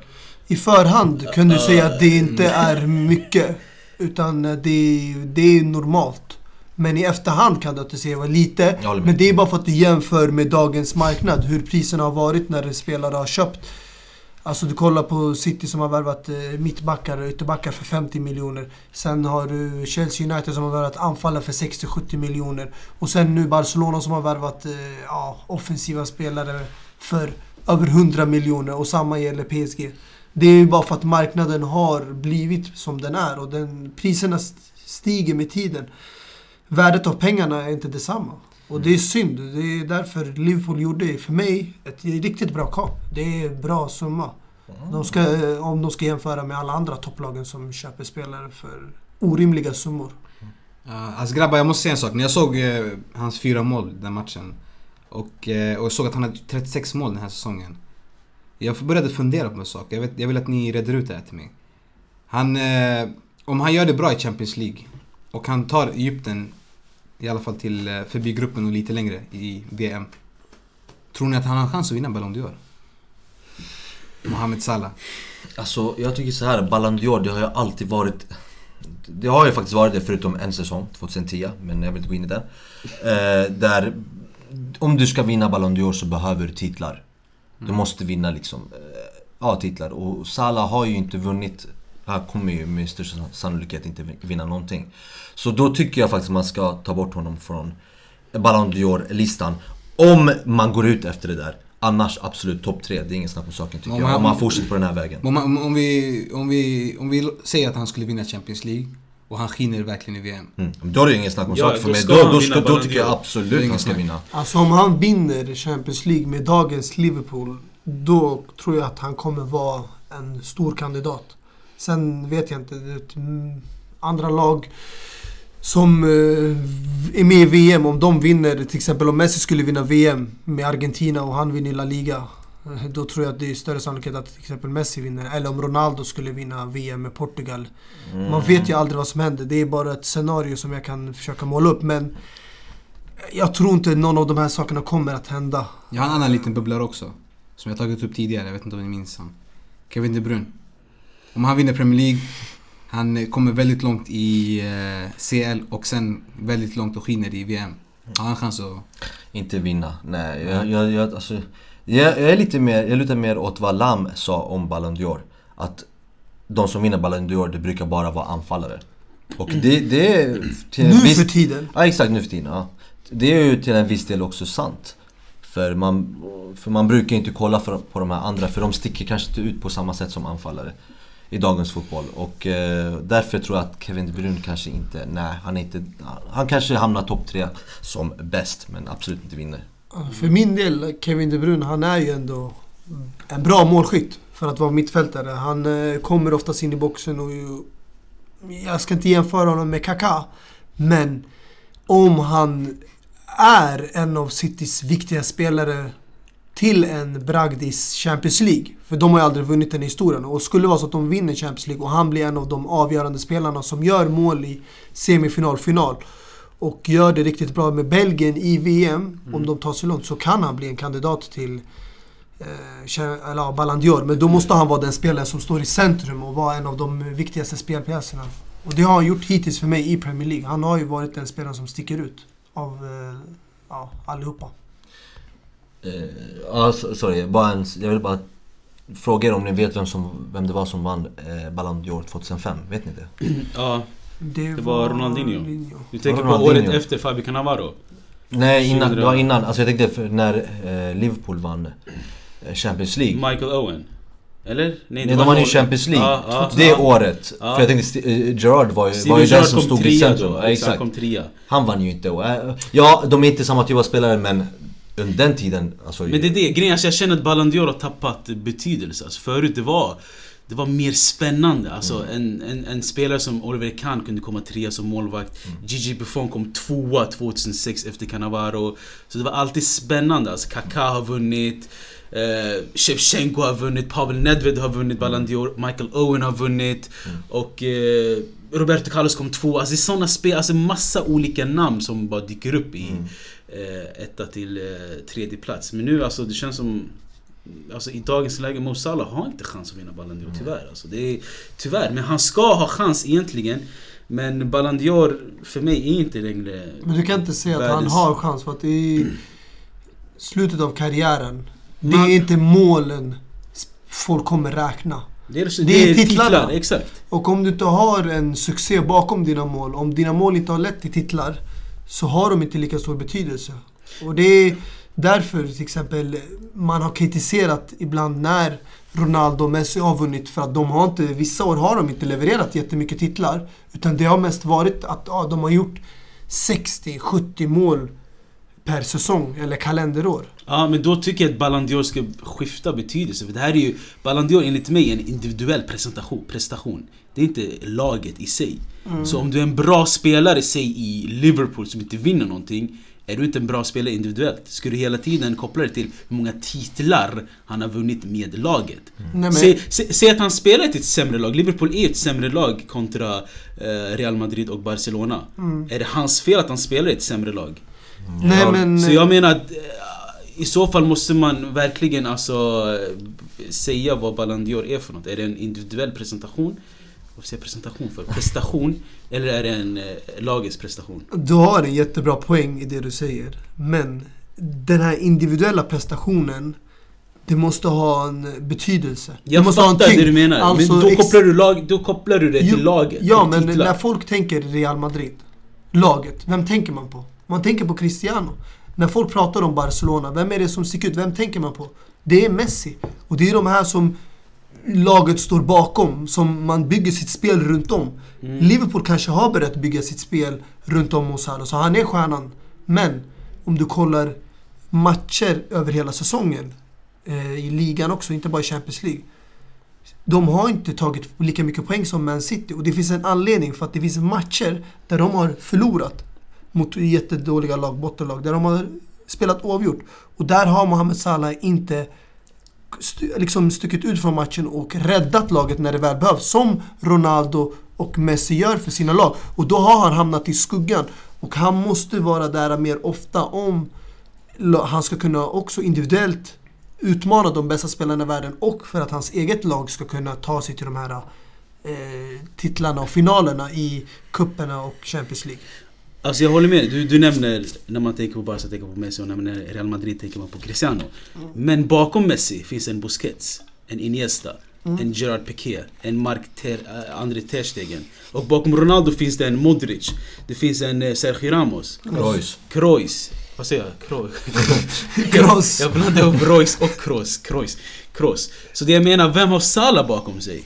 I förhand kunde du säga att det inte är mycket. Utan det, det är normalt. Men i efterhand kan du att se var lite. Men det är bara för att du jämför med dagens marknad. Hur priserna har varit när spelare har köpt Alltså du kollar på City som har värvat eh, mittbackar och ytterbackar för 50 miljoner. Sen har du Chelsea United som har värvat anfallare för 60-70 miljoner. Och sen nu Barcelona som har värvat eh, ja, offensiva spelare för över 100 miljoner och samma gäller PSG. Det är ju bara för att marknaden har blivit som den är och den, priserna stiger med tiden. Värdet av pengarna är inte detsamma. Och det är synd. Det är därför Liverpool gjorde, för mig, ett riktigt bra kap. Det är bra summa. De ska, om de ska jämföra med alla andra topplagen som köper spelare för orimliga summor. Uh, alltså grabbar, jag måste säga en sak. När jag såg uh, hans fyra mål den matchen och, uh, och jag såg att han hade 36 mål den här säsongen. Jag började fundera på en sak. Jag, vet, jag vill att ni reder ut det här till mig. Han, uh, om han gör det bra i Champions League och han tar Egypten i alla fall till eh, förbi gruppen och lite längre i VM. Tror ni att han har en chans att vinna Ballon d'Or? Mohamed Salah. Alltså, jag tycker så här, Ballon d'Or, det har ju alltid varit... Det har ju faktiskt varit det förutom en säsong, 2010, men jag vill inte gå in i det. Eh, där, om du ska vinna Ballon d'Or så behöver du titlar. Du mm. måste vinna liksom, eh, ja titlar. Och Salah har ju inte vunnit han kommer ju med största sannolikhet inte vinna någonting. Så då tycker jag faktiskt att man ska ta bort honom från Ballon d'Or-listan. Om man går ut efter det där. Annars absolut topp tre, det är ingen snack om saken tycker om jag. Om man fortsätter på den här vägen. Om, man, om, vi, om, vi, om vi säger att han skulle vinna Champions League och han skiner verkligen i VM. Mm. Då är det ingen snack om ja, saken för mig. Då, då, ska, då tycker jag absolut han ska vinna. Alltså om han vinner Champions League med dagens Liverpool, då tror jag att han kommer vara en stor kandidat. Sen vet jag inte. Andra lag som eh, är med i VM, om de vinner, till exempel om Messi skulle vinna VM med Argentina och han vinner La Liga. Eh, då tror jag att det är större sannolikhet att till exempel Messi vinner. Eller om Ronaldo skulle vinna VM med Portugal. Mm. Man vet ju aldrig vad som händer. Det är bara ett scenario som jag kan försöka måla upp. Men jag tror inte någon av de här sakerna kommer att hända. Jag har en annan liten bubblare också. Som jag tagit upp tidigare, jag vet inte om ni minns han. Kevin De Bruyne. Om han vinner Premier League, han kommer väldigt långt i eh, CL och sen väldigt långt och skiner i VM. Har han chans att... Inte vinna, nej. Jag, jag, jag, alltså, jag, jag är lite mer, jag lutar mer åt vad Lam sa om Ballon d'Or. Att de som vinner Ballon d'Or, det brukar bara vara anfallare. Och det, det är... Till nu viss, för tiden? Ja, exakt nu för tiden. Ja. Det är ju till en viss del också sant. För man, för man brukar inte kolla för, på de här andra, för de sticker kanske inte ut på samma sätt som anfallare i dagens fotboll. Och eh, därför tror jag att Kevin De Bruyne kanske inte, nej han är inte, han kanske hamnar topp tre som bäst men absolut inte vinner. För min del, Kevin De Bruyne, han är ju ändå en bra målskytt för att vara mittfältare. Han eh, kommer oftast in i boxen och jag ska inte jämföra honom med Kaká, men om han är en av Citys viktiga spelare till en bragdis Champions League. För de har ju aldrig vunnit den i historien. Och skulle det vara så att de vinner Champions League och han blir en av de avgörande spelarna som gör mål i semifinal, final och gör det riktigt bra med Belgien i VM, mm. om de tar sig långt, så kan han bli en kandidat till eh, eller, Ballon d'Or. Men då måste han vara den spelare som står i centrum och vara en av de viktigaste spelpjäserna. Och det har han gjort hittills för mig i Premier League. Han har ju varit den spelaren som sticker ut av eh, ja, allihopa. Uh, ja, sorry. Bara en, jag vill bara fråga er om ni vet vem, som, vem det var som vann eh, Ballon d'Or 2005. Vet ni det? Ja, Det, det var Ronaldinho. Du tänker på Ronaldinho. året efter Fabio Cannavaro? Nej, innan, 2000. det var innan. Alltså jag tänkte när eh, Liverpool vann eh, Champions League. Michael Owen? Eller? Nej, de vann ju Champions League. Ja, ja, det ja. året. För jag tänkte, eh, Gerard var ju, var ju den som stod i centrum. då. Exakt, exakt. kom trea. Han vann ju inte. Eh, Ja, de är inte samma typ av spelare men under den tiden, alltså... Men det är det, grejen att jag känner att Ballon d'Or har tappat betydelse. Alltså förut det var det var mer spännande. Alltså en, en, en spelare som Oliver Kahn kunde komma trea som målvakt. Gigi Buffon kom tvåa 2006 efter Cannavaro. Så det var alltid spännande. Alltså Kaká har vunnit. Eh, Shevchenko har vunnit, Pavel Nedved har vunnit Ballon d'Or, Michael Owen har vunnit och eh, Roberto Carlos kom två. Alltså det är såna spel, alltså massa olika namn som bara dyker upp i eh, etta till eh, tredje plats. Men nu alltså det känns som Alltså i dagens läge, Mo Salah har inte chans att vinna Ballon d'Or tyvärr. Alltså, det är, tyvärr, men han ska ha chans egentligen. Men Ballon d'Or för mig är inte längre... Men du kan inte säga att han Världens- har chans för att i slutet av karriären, det är inte målen folk kommer räkna. Det är, det Det är titlarna. titlar, exakt. Och om du inte har en succé bakom dina mål, om dina mål inte har lett till titlar, så har de inte lika stor betydelse. Och det är därför till exempel man har kritiserat ibland när Ronaldo och Messi har vunnit för att de har inte, vissa år har de inte levererat jättemycket titlar. Utan det har mest varit att ja, de har gjort 60-70 mål per säsong eller kalenderår. Ja, men då tycker jag att Ballon d'Or ska skifta betydelse. För det här är ju, Ballon d'Or enligt mig är en individuell presentation, prestation. Det är inte laget i sig. Så om du är en bra spelare, säg i Liverpool som inte vinner någonting. Är du inte en bra spelare individuellt? Ska du hela tiden koppla det till hur många titlar han har vunnit med laget? Nej, men- Säg, säg, säg att han spelar till ett sämre lag. Liverpool är ett sämre lag kontra eh, Real Madrid och Barcelona. Är det hans fel att han spelar i ett sämre lag? Nej Ja, men... Så jag menar att eh, i så fall måste man verkligen alltså säga vad Ballon d'Or är för något. Är det en individuell presentation? Vad säger presentation för? Prestation? Eller är det en eh, lagets prestation? Du har en jättebra poäng i det du säger. Men den här individuella prestationen, det måste ha en betydelse. det Jag måste ha en fattar tyngd. det du menar. Alltså, men då kopplar, du lag, då kopplar du det till Jo, laget. Ja, men titlar. när folk tänker Real Madrid, laget, vem tänker man på? Man tänker på Cristiano. När folk pratar om Barcelona, vem är det som sticker ut? Vem tänker man på? Det är Messi. Och det är de här som laget står bakom, som man bygger sitt spel runt om. Mm. Liverpool kanske har börjat bygga sitt spel runt om Mo Salah, så han är stjärnan. Men om du kollar matcher över hela säsongen, eh, i ligan också, inte bara i Champions League. De har inte tagit lika mycket poäng som Man City och det finns en anledning för att det finns matcher där de har förlorat mot jättedåliga lag, bottenlag, där de har spelat oavgjort. Och där har Mohamed Salah inte st- liksom stuckit ut från matchen och räddat laget när det väl behövs. Som Ronaldo och Messi gör för sina lag. Och då har han hamnat i skuggan. Och han måste vara där mer ofta om han ska kunna också individuellt utmana de bästa spelarna i världen och för att hans eget lag ska kunna ta sig till de här eh, titlarna och finalerna i kupperna och Champions League. Alltså jag håller med du, du nämner, när man tänker på Barca tänker man på Messi och när Real Madrid tänker man på Cristiano. Men bakom Messi finns en Busquets, en Iniesta, en Gerard Piqué, en Mark Ter, äh, André Ter Stegen. Och bakom Ronaldo finns det en Modric, det finns en eh, Sergio Ramos, Royce. Kroos. Vad säger jag? Kroos. Kroos. Jag blandar ihop Royce och Kroos. Kroos. Kroos. Så det jag menar, vem har Salah bakom sig?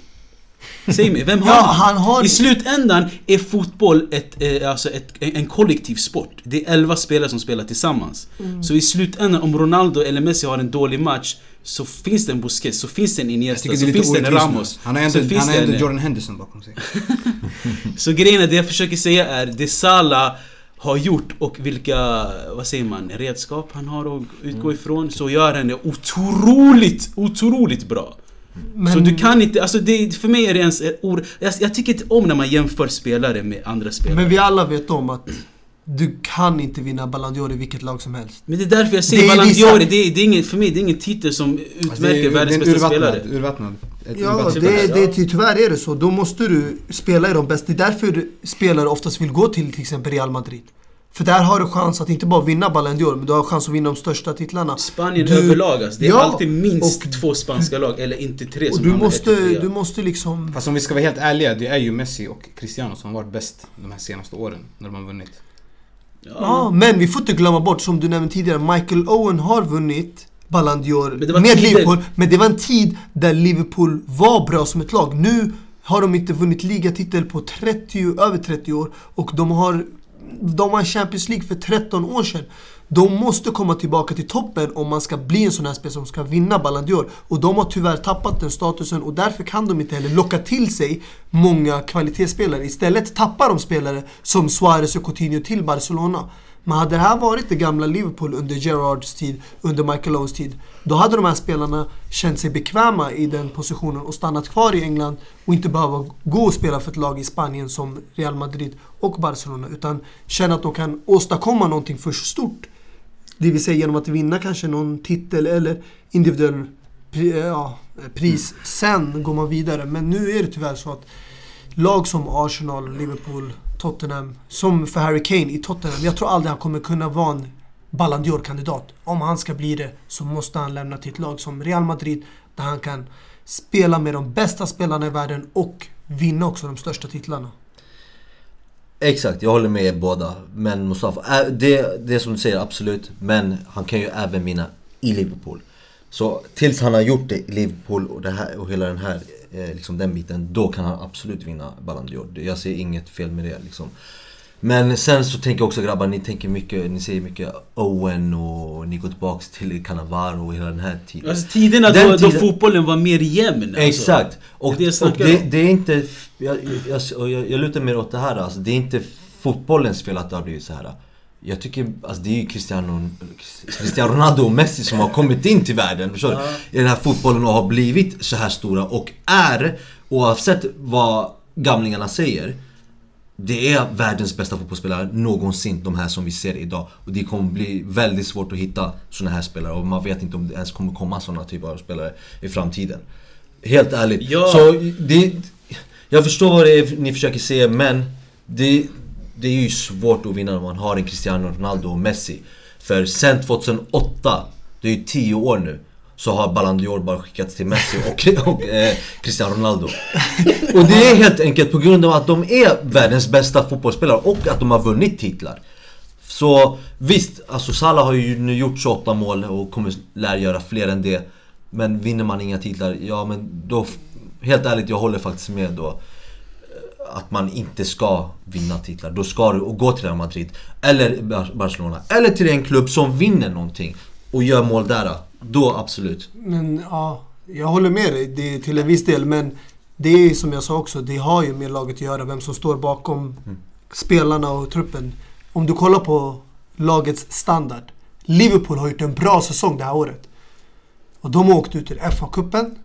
Säg mig, vem har Ja, han har- I slutändan är fotboll ett, eh, alltså ett, en kollektiv sport. Det är 11 spelare som spelar tillsammans. Mm. Så i slutändan, om Ronaldo eller Messi har en dålig match så finns det en Busquets, så finns det en Iniesta, så finns det en. Ramos. Han har så ändå, finns han har det ändå en- Jordan Henderson bakom sig. Så grejen är, det jag försöker säga är det Salah har gjort och vilka, vad säger man, redskap han har att utgå ifrån så gör han det otroligt, otroligt bra. Men, Så du kan inte, alltså det, för mig är det ens ett ord, jag, jag tycker inte om när man jämför spelare med andra spelare. men vi alla vet om att du kan inte vinna Ballon d'Or i vilket lag som helst. Men det är därför jag säger Det är Ballon d'Or, det, är- det är ingen, för mig det är ingen titel som utmärker Alltså, det är, världens bästa spelare. urvattnad. Ett Ja, det, det, ty- tyvärr är det så. Då måste du spela i de bästa. Det är därför spelare oftast vill gå till till exempel Real Madrid. För där har du chans att inte bara vinna Ballon d'Or, men du har chans att vinna de största titlarna. Spanien du, överlag alltså. Det är ja, alltid minst och, två spanska lag, eller inte tre som du måste, du måste liksom... Fast om vi ska vara helt ärliga, det är ju Messi och Cristiano som har varit bäst de här senaste åren, när de har vunnit. Ja. ja, men vi får inte glömma bort, som du nämnde tidigare, Michael Owen har vunnit Ballon d'Or med Liverpool. Men det var en tid där Liverpool var bra som ett lag. Nu har de inte vunnit ligatitel på 30, över 30 år och de har de vann Champions League för 13 år sedan. De måste komma tillbaka till toppen om man ska bli en sån här spelare som ska vinna Ballon d'Or. Och de har tyvärr tappat den statusen och därför kan de inte heller locka till sig många kvalitetsspelare. Istället tappar de spelare som Suarez och Coutinho till Barcelona. Men hade det här varit det gamla Liverpool under Gerards tid, under Michael Owens tid, då hade de här spelarna känt sig bekväma i den positionen och stannat kvar i England och inte behöva gå och spela för ett lag i Spanien som Real Madrid och Barcelona. Utan känna att de kan åstadkomma någonting för stort. Det vill säga genom att vinna kanske någon titel eller individuell ja, pris. Mm. Sen går man vidare. Men nu är det tyvärr så att lag som Arsenal, Liverpool, Tottenham, som för Harry Kane i Tottenham. Jag tror aldrig han kommer kunna vara en Ballon d'Or-kandidat. Om han ska bli det så måste han lämna till ett lag som Real Madrid där han kan spela med de bästa spelarna i världen och vinna också de största titlarna. Exakt, jag håller med er båda. Men Mustafa, det, det är som du säger, absolut. Men han kan ju även vinna i Liverpool. Så tills han har gjort det i Liverpool och, det här, och hela den här eh, liksom den biten, då kan han absolut vinna Ballon d'Or. Jag ser inget fel med det liksom. Men sen så tänker jag också grabbar, ni tänker mycket, ni säger mycket Owen och ni går tillbaks till Cannavaro och hela den här tiden. Alltså tiderna då, tiden, då fotbollen var mer jämn alltså. Exakt! Och, det, och det, det, är inte, jag, jag, jag, jag lutar mer åt det här alltså. Det är inte fotbollens fel att det har blivit så här. Jag tycker, alltså det är ju Cristiano, Cristiano Ronaldo och Messi som har kommit in till världen, förstår du? I den här fotbollen och har blivit så här stora och är, oavsett vad gamlingarna säger, det är världens bästa fotbollsspelare någonsin, de här som vi ser idag. Och det kommer bli väldigt svårt att hitta såna här spelare och man vet inte om det ens kommer komma såna typer av spelare i framtiden. Helt ärligt. Ja. Så det, jag förstår vad det är ni försöker säga men det, det är ju svårt att vinna när man har en Cristiano Ronaldo och Messi. För sen 2008, det är ju 10 år nu, så har Ballon d'Or bara skickats till Messi och, och eh, Cristiano Ronaldo. Och det är helt enkelt på grund av att de är världens bästa fotbollsspelare och att de har vunnit titlar. Så visst, alltså Salah har ju nu gjort 28 mål och kommer lär göra fler än det. Men vinner man inga titlar, ja men då... Helt ärligt, jag håller faktiskt med då eh, att man inte ska vinna titlar. Då ska du gå till Real Madrid, eller Barcelona, eller till en klubb som vinner någonting och gör mål där. Då absolut. Men ja, jag håller med dig det, till en viss del. Men det är som jag sa också, det har ju med laget att göra. Vem som står bakom mm. spelarna och truppen. Om du kollar på lagets standard. Liverpool har gjort en bra säsong det här året. Och de har åkt ut till FA-cupen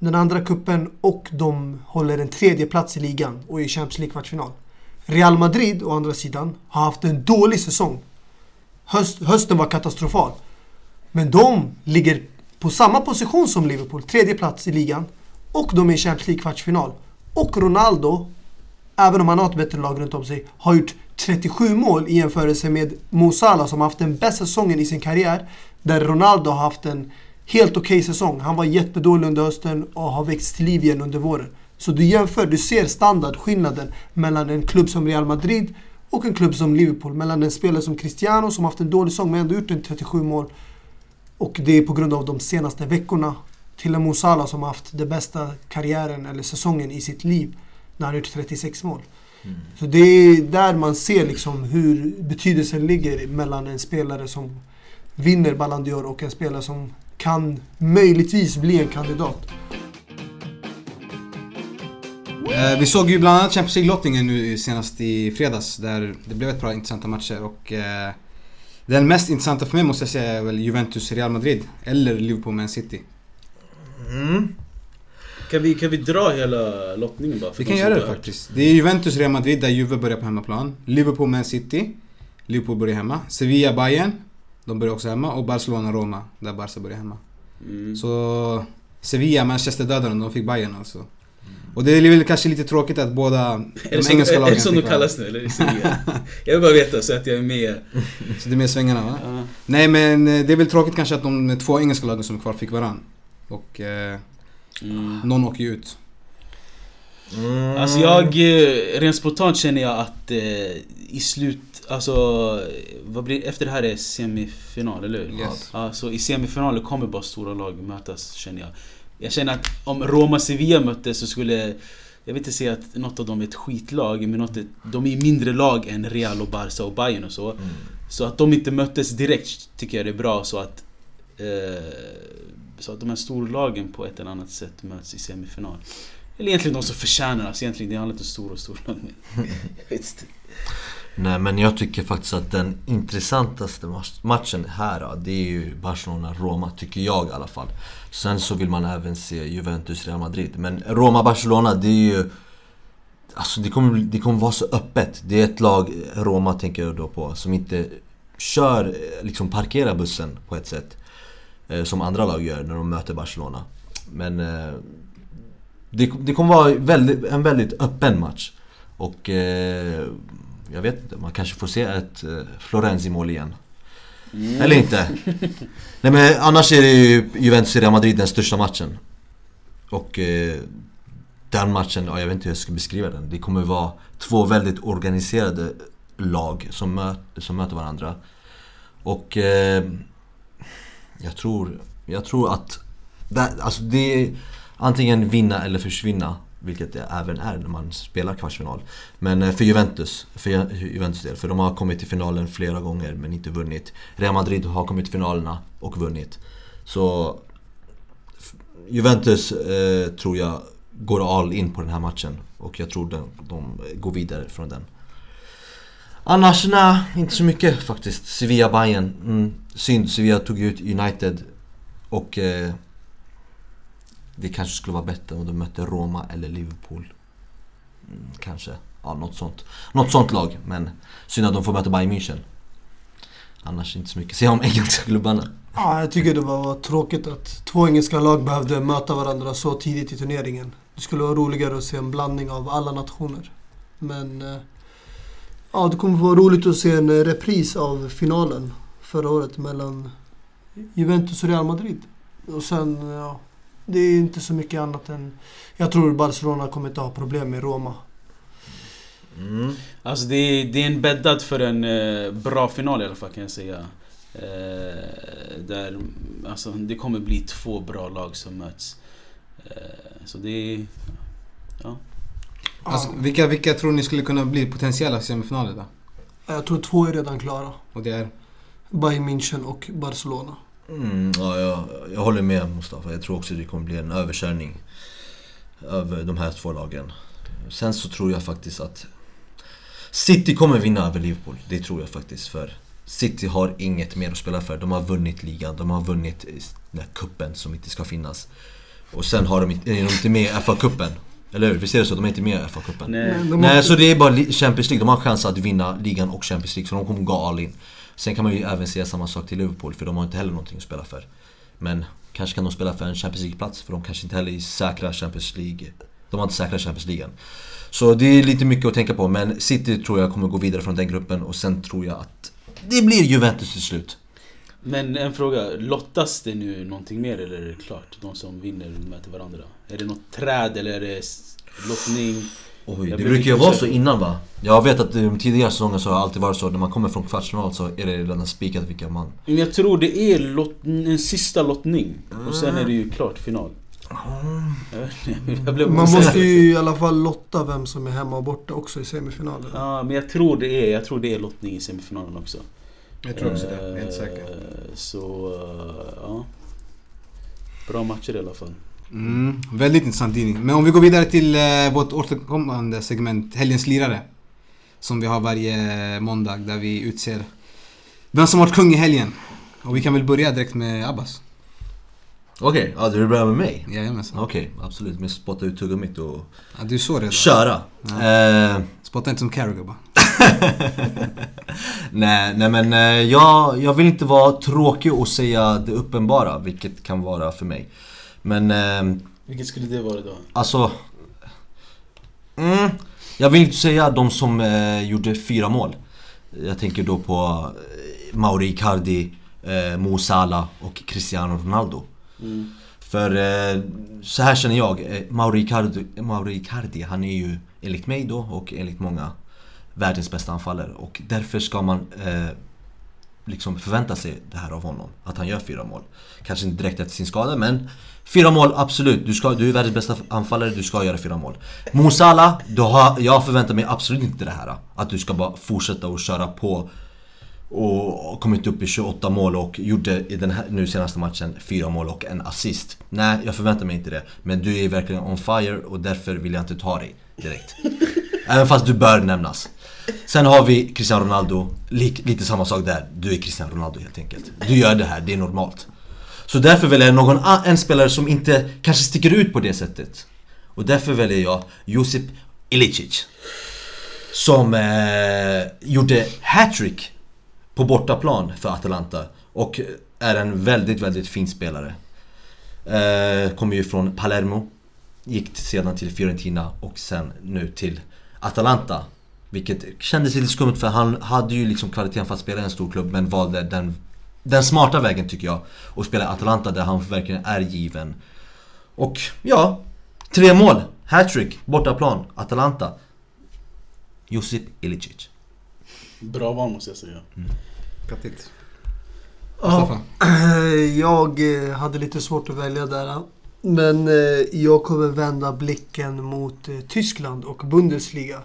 den andra kuppen och de håller en tredje plats i ligan och i Champions League-kvartsfinal. Real Madrid, å andra sidan, har haft en dålig säsong. Höst, hösten var katastrofal. Men de ligger på samma position som Liverpool, tredje plats i ligan. Och de är i Champions League-kvartsfinal. Och Ronaldo, även om han har ett bättre lag runt om sig, har gjort 37 mål i jämförelse med Mo Salah som har haft den bästa säsongen i sin karriär. Där Ronaldo har haft en helt okej okay säsong. Han var jättedålig under hösten och har växt till liv igen under våren. Så du jämför, du ser standardskillnaden mellan en klubb som Real Madrid och en klubb som Liverpool. Mellan en spelare som Cristiano som haft en dålig säsong men ändå gjort en 37 mål. Och det är på grund av de senaste veckorna. Till en Mo Salah som haft den bästa karriären eller säsongen i sitt liv. När han gjort 36 mål. Mm. Så det är där man ser liksom hur betydelsen ligger mellan en spelare som vinner Ballon d'Or och en spelare som kan möjligtvis bli en kandidat. Eh, vi såg ju bland annat Champions League-lottningen nu senast i fredags där det blev ett par intressanta matcher och eh, den mest intressanta för mig måste jag säga är väl Juventus-Real Madrid eller Liverpool-Man City. Mm. Kan vi, kan vi dra hela lottningen bara? vi kan göra det faktiskt. Det är Juventus-Real Madrid där Juve börjar på hemmaplan. Liverpool-Man City. Liverpool börjar hemma. Sevilla-Bayern. De börjar också hemma och Barcelona-Roma, där Barca börjar hemma. Mm. Så Sevilla, Manchester dödade de fick Bayern alltså. Och det är väl kanske lite tråkigt att båda de engelska lagen Är det som de kallas nu eller? jag vill bara veta så att jag är med. så du är med i svängarna va? Uh. Nej men eh, det är väl tråkigt kanske att de två engelska lagen som är kvar fick varann. Och eh, mm. någon åker ju ut. Mm. Alltså jag, eh, rent spontant känner jag att eh, i slut, alltså vad blir, efter det här är semifinal, eller hur? Yes. Alltså i semifinalen kommer bara stora lag mötas känner jag. Jag känner att om Roma-Sevilla möttes så skulle jag vill inte säga att något av dem är ett skitlag, men något, de är mindre lag än Real och Barca och Bayern och så. Mm. Så att de inte möttes direkt tycker jag det är bra så att eh, Så att de här storlagen på ett eller annat sätt möts i semifinal. Eller egentligen de som förtjänar, alltså egentligen det handlar inte om stor och storlag. Nej men jag tycker faktiskt att den intressantaste matchen här det är ju Barcelona-Roma, tycker jag i alla fall. Sen så vill man även se Juventus-Real Madrid. Men Roma-Barcelona, det är ju... Alltså det kommer, det kommer vara så öppet. Det är ett lag, Roma tänker jag då på, som inte kör, liksom parkerar bussen på ett sätt. Eh, som andra lag gör när de möter Barcelona. Men eh, det, det kommer vara väldigt, en väldigt öppen match. Och eh, jag vet inte, man kanske får se ett eh, Florenzi-mål igen. Mm. Eller inte. Nej men annars är det ju Juventus-Real Madrid den största matchen. Och eh, den matchen, ja, jag vet inte hur jag ska beskriva den. Det kommer vara två väldigt organiserade lag som, mö som möter varandra. Och eh, jag tror, jag tror att det, alltså det är antingen vinna eller försvinna vilket det även är när man spelar kvartsfinal. Men eh, för Juventus, för Juventus del, för de har kommit till finalen flera gånger men inte vunnit. Real Madrid har kommit till finalerna och vunnit. Så Juventus eh, tror jag går all in på den här matchen och jag tror de, de går vidare från den. Annars nej, inte så mycket faktiskt. Sevilla Bayern mm, synd, Sevilla tog ut United och eh, det kanske skulle vara bättre om de mötte Roma eller Liverpool. Mm, kanske. Ja, något sånt. Något sånt lag. Men synd att de får möta Bayern München. Annars inte så mycket att säga om engelska klubbarna. Ja, jag tycker det var tråkigt att två engelska lag behövde möta varandra så tidigt i turneringen. Det skulle vara roligare att se en blandning av alla nationer. Men... Eh, ja, det kommer vara roligt att se en repris av finalen förra året mellan Juventus och Real Madrid. Och sen, ja, det är inte så mycket annat än... Jag tror Barcelona kommer inte ha problem med Roma. Mm. Alltså det är, det är en bäddad för en eh, bra final i alla fall kan jag säga. Eh, där, alltså, det kommer bli två bra lag som möts. Eh, så det är... Ja. Alltså, vilka, vilka tror ni skulle kunna bli potentiella semifinaler då? Jag tror två är redan klara. Och det är? Bayern München och Barcelona. Mm, ja, jag, jag håller med Mustafa. Jag tror också det kommer bli en överkörning över de här två lagen. Sen så tror jag faktiskt att City kommer vinna över Liverpool. Det tror jag faktiskt. För City har inget mer att spela för. De har vunnit ligan, de har vunnit den här kuppen som inte ska finnas. Och sen har de, är de inte med i FA-cupen. Eller hur? Visst är det så? De är inte med i FA-cupen. Nej. Nej, så det är bara Champions League. De har chans att vinna ligan och Champions League. Så de kommer gå all in. Sen kan man ju även säga samma sak till Liverpool för de har inte heller någonting att spela för. Men kanske kan de spela för en Champions League-plats för de kanske inte heller är säkra Champions League. De har inte säkra Champions League än. Så det är lite mycket att tänka på men City tror jag kommer gå vidare från den gruppen och sen tror jag att det blir Juventus till slut. Men en fråga, lottas det nu någonting mer eller är det klart? De som vinner möter varandra? Är det något träd eller är det lottning? Oj, det brukar ju vara så innan va? Jag vet att de tidigare säsonger så har det alltid varit så när man kommer från kvartsfinal så är det redan spikat vilka man... Men jag tror det är lot, en sista lottning och sen är det ju klart final. Mm. man måste ju i alla fall lotta vem som är hemma och borta också i semifinalen. Ja, men jag tror det är, jag tror det är lottning i semifinalen också. Jag tror också det, helt säkert. Eh, så, eh, ja. Bra matcher i alla fall. Mm, väldigt intressant tidning. Men om vi går vidare till eh, vårt återkommande segment, Helgens lirare. Som vi har varje måndag där vi utser vem som varit kung i helgen. Och vi kan väl börja direkt med Abbas. Okej, okay, ja, du vill börja med mig? Jajamensan. Okej, okay, absolut. Men spotta ut tuggummit och... Ja, du så redan. Köra! Ja. Eh... Spotta inte som Carragher bara. nej, nej men eh, jag, jag vill inte vara tråkig och säga det uppenbara, vilket kan vara för mig. Men... Eh, Vilket skulle det vara då? Alltså... Mm. Jag vill inte säga de som eh, gjorde fyra mål. Jag tänker då på eh, Mauri Icardi, eh, Mo Salah och Cristiano Ronaldo. Mm. För eh, så här känner jag, eh, Mauri Icardi, Mauri Icardi, han är ju enligt mig då och enligt många världens bästa anfallare och därför ska man eh, liksom förvänta sig det här av honom. Att han gör fyra mål. Kanske inte direkt efter sin skada men Fyra mål, absolut. Du, ska, du är världens bästa anfallare, du ska göra fyra mål. Mosala, jag förväntar mig absolut inte det här. Att du ska bara fortsätta och köra på och kommit upp i 28 mål och gjorde i den här nu senaste matchen fyra mål och en assist. Nej, jag förväntar mig inte det. Men du är verkligen on fire och därför vill jag inte ta dig direkt. Även fast du bör nämnas. Sen har vi Cristiano Ronaldo, lite samma sak där. Du är Cristiano Ronaldo helt enkelt. Du gör det här, det är normalt. Så därför väljer jag någon, en spelare som inte kanske sticker ut på det sättet. Och därför väljer jag Josip Ilicic. Som eh, gjorde hattrick på bortaplan för Atalanta. Och eh, är en väldigt, väldigt fin spelare. Eh, kommer ju från Palermo. Gick sedan till Fiorentina och sen nu till Atalanta. Vilket kändes lite skumt för han hade ju liksom kvaliteten för att spela i en stor klubb men valde den den smarta vägen tycker jag. Och spela Atalanta där han verkligen är given. Och ja, tre mål. Hattrick, bortaplan, Atalanta. Josip Ilicic. Bra val måste jag säga. Mm. Ja, jag eh, hade lite svårt att välja där. Men eh, jag kommer vända blicken mot eh, Tyskland och Bundesliga.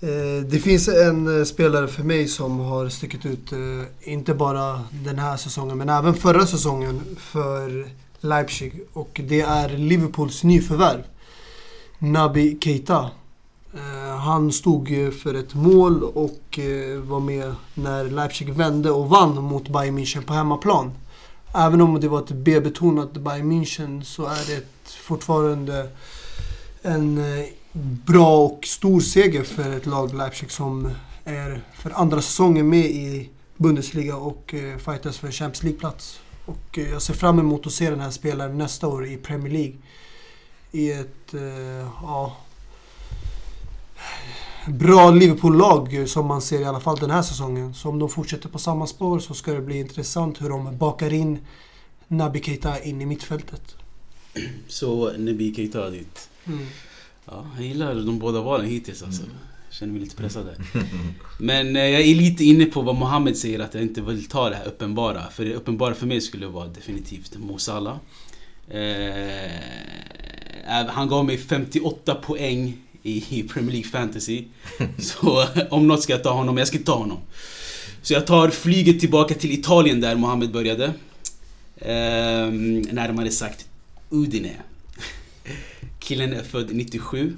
Eh, det finns en eh, spelare för mig som har stuckit ut, eh, inte bara den här säsongen, men även förra säsongen för Leipzig. Och det är Liverpools nyförvärv. Nabi Keita. Han stod för ett mål och var med när Leipzig vände och vann mot Bayern München på hemmaplan. Även om det var ett B-betonat Bayern München så är det fortfarande en bra och stor seger för ett lag Leipzig som är för andra säsongen med i Bundesliga och eh, fightas för Champions League-plats. Och eh, jag ser fram emot att se den här spelaren nästa år i Premier League. I ett, eh, ja... Bra Liverpool-lag som man ser i alla fall den här säsongen. Så om de fortsätter på samma spår så ska det bli intressant hur de bakar in Naby Keita in i mittfältet. Så Naby Keita dit. Mm. Ja, jag gillar de båda valen hittills alltså. Mm. Jag känner mig lite pressad där. Men eh, jag är lite inne på vad Mohammed säger att jag inte vill ta det här uppenbara. För det uppenbara för mig skulle vara definitivt Mo Salah. Eh, han gav mig 58 poäng i Premier League Fantasy. Så om något ska jag ta honom, jag ska ta honom. Så jag tar flyget tillbaka till Italien där Mohammed började. Eh, närmare sagt Udine. Killen är född 97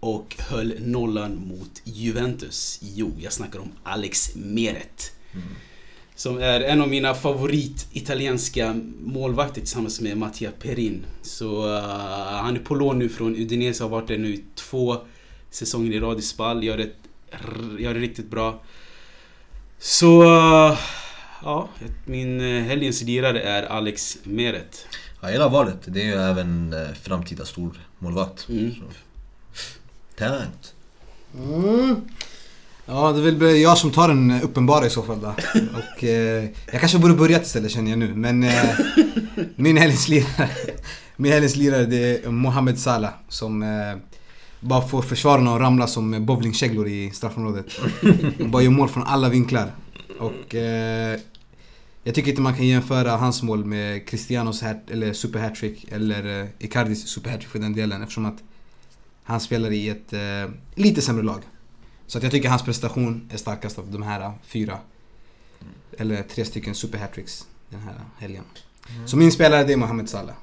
och höll nollan mot Juventus. Jo, jag snackar om Alex Meret. Mm. Som är en av mina favorit italienska målvakter tillsammans med Mattia Perin. Så uh, han är på lån nu från Udinese, har varit där nu två säsonger i rad i Spall. Gör det, gör det riktigt bra. Så... Uh, ja, min uh, helgens lirare är Alex Meret. Jag gillar valet. Det är ju även eh, framtida stor målvakt. Mm. Talent. Mm. Ja, det är väl jag som tar den uppenbara i så fall då. Och, eh, jag kanske borde börjat istället känner jag nu. Men eh, min helgens lirare, min helgens lirare det är Mohamed Salah. Som eh, bara får försvararna att ramla som bowlingkäglor i straffområdet. bara gör mål från alla vinklar. Och eh, jag tycker inte man kan jämföra hans mål med Cristianos hat, eller superhattrick eller eh, Icardis superhattrick för den delen eftersom att han spelar i ett eh, lite sämre lag. Så att jag tycker hans prestation är starkast av de här fyra. Eller tre stycken superhattricks den här helgen. Mm. Så min spelare det är Mohamed Salah.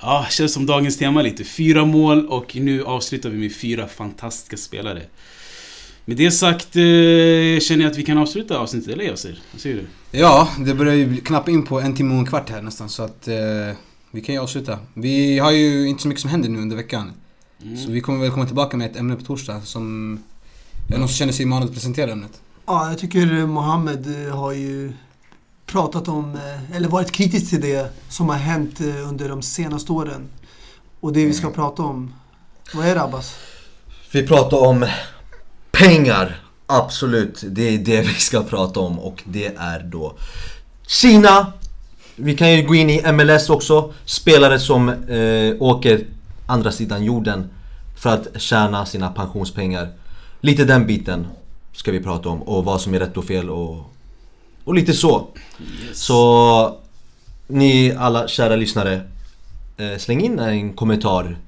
Ja, känns som dagens tema lite. Fyra mål och nu avslutar vi med fyra fantastiska spelare. Med det sagt eh, känner jag att vi kan avsluta avsnittet, eller Yasir? Vad säger du? Ja, det börjar ju knappt in på en timme och en kvart här nästan så att eh, vi kan ju avsluta. Vi har ju inte så mycket som händer nu under veckan. Mm. Så vi kommer väl komma tillbaka med ett ämne på torsdag som... Är det någon som känner sig manad att presentera ämnet? Ja, jag tycker Mohammed eh, har ju pratat om, eh, eller varit kritisk till det som har hänt eh, under de senaste åren. Och det vi ska mm. prata om Vad är det Abbas? Vi pratar om pengar. Absolut, det är det vi ska prata om och det är då Kina. Vi kan ju gå in i MLS också. Spelare som eh, åker andra sidan jorden för att tjäna sina pensionspengar. Lite den biten ska vi prata om och vad som är rätt och fel och, och lite så. Yes. Så ni alla kära lyssnare, eh, släng in en kommentar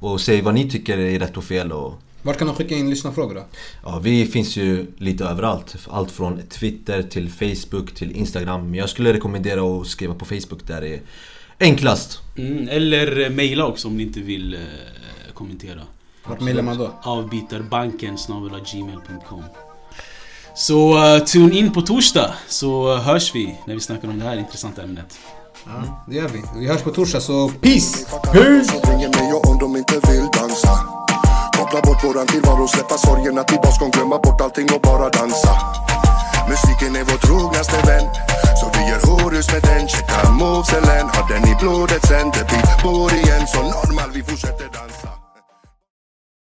och säg vad ni tycker är rätt och fel och vart kan de skicka in lyssnarfrågor då? Ja, vi finns ju lite överallt. Allt från Twitter till Facebook till Instagram. Men jag skulle rekommendera att skriva på Facebook där det är enklast. Mm, eller mejla också om ni inte vill eh, kommentera. Vart mejlar man då? Avbytarbanken gmail.com Så uh, tune in på torsdag så hörs vi när vi snackar om det här intressanta ämnet. Ja, det gör vi. Vi hörs på torsdag så peace! Peace! Koppla bort våran tillvaro, släppa sorgerna till baskon Glömma bort allting och bara dansa. Musiken är vår trognaste vän Så vi gör horus med den. Checka movesen, har den i blodet sen? Det blir bor igen. Så normal, vi fortsätter dansa.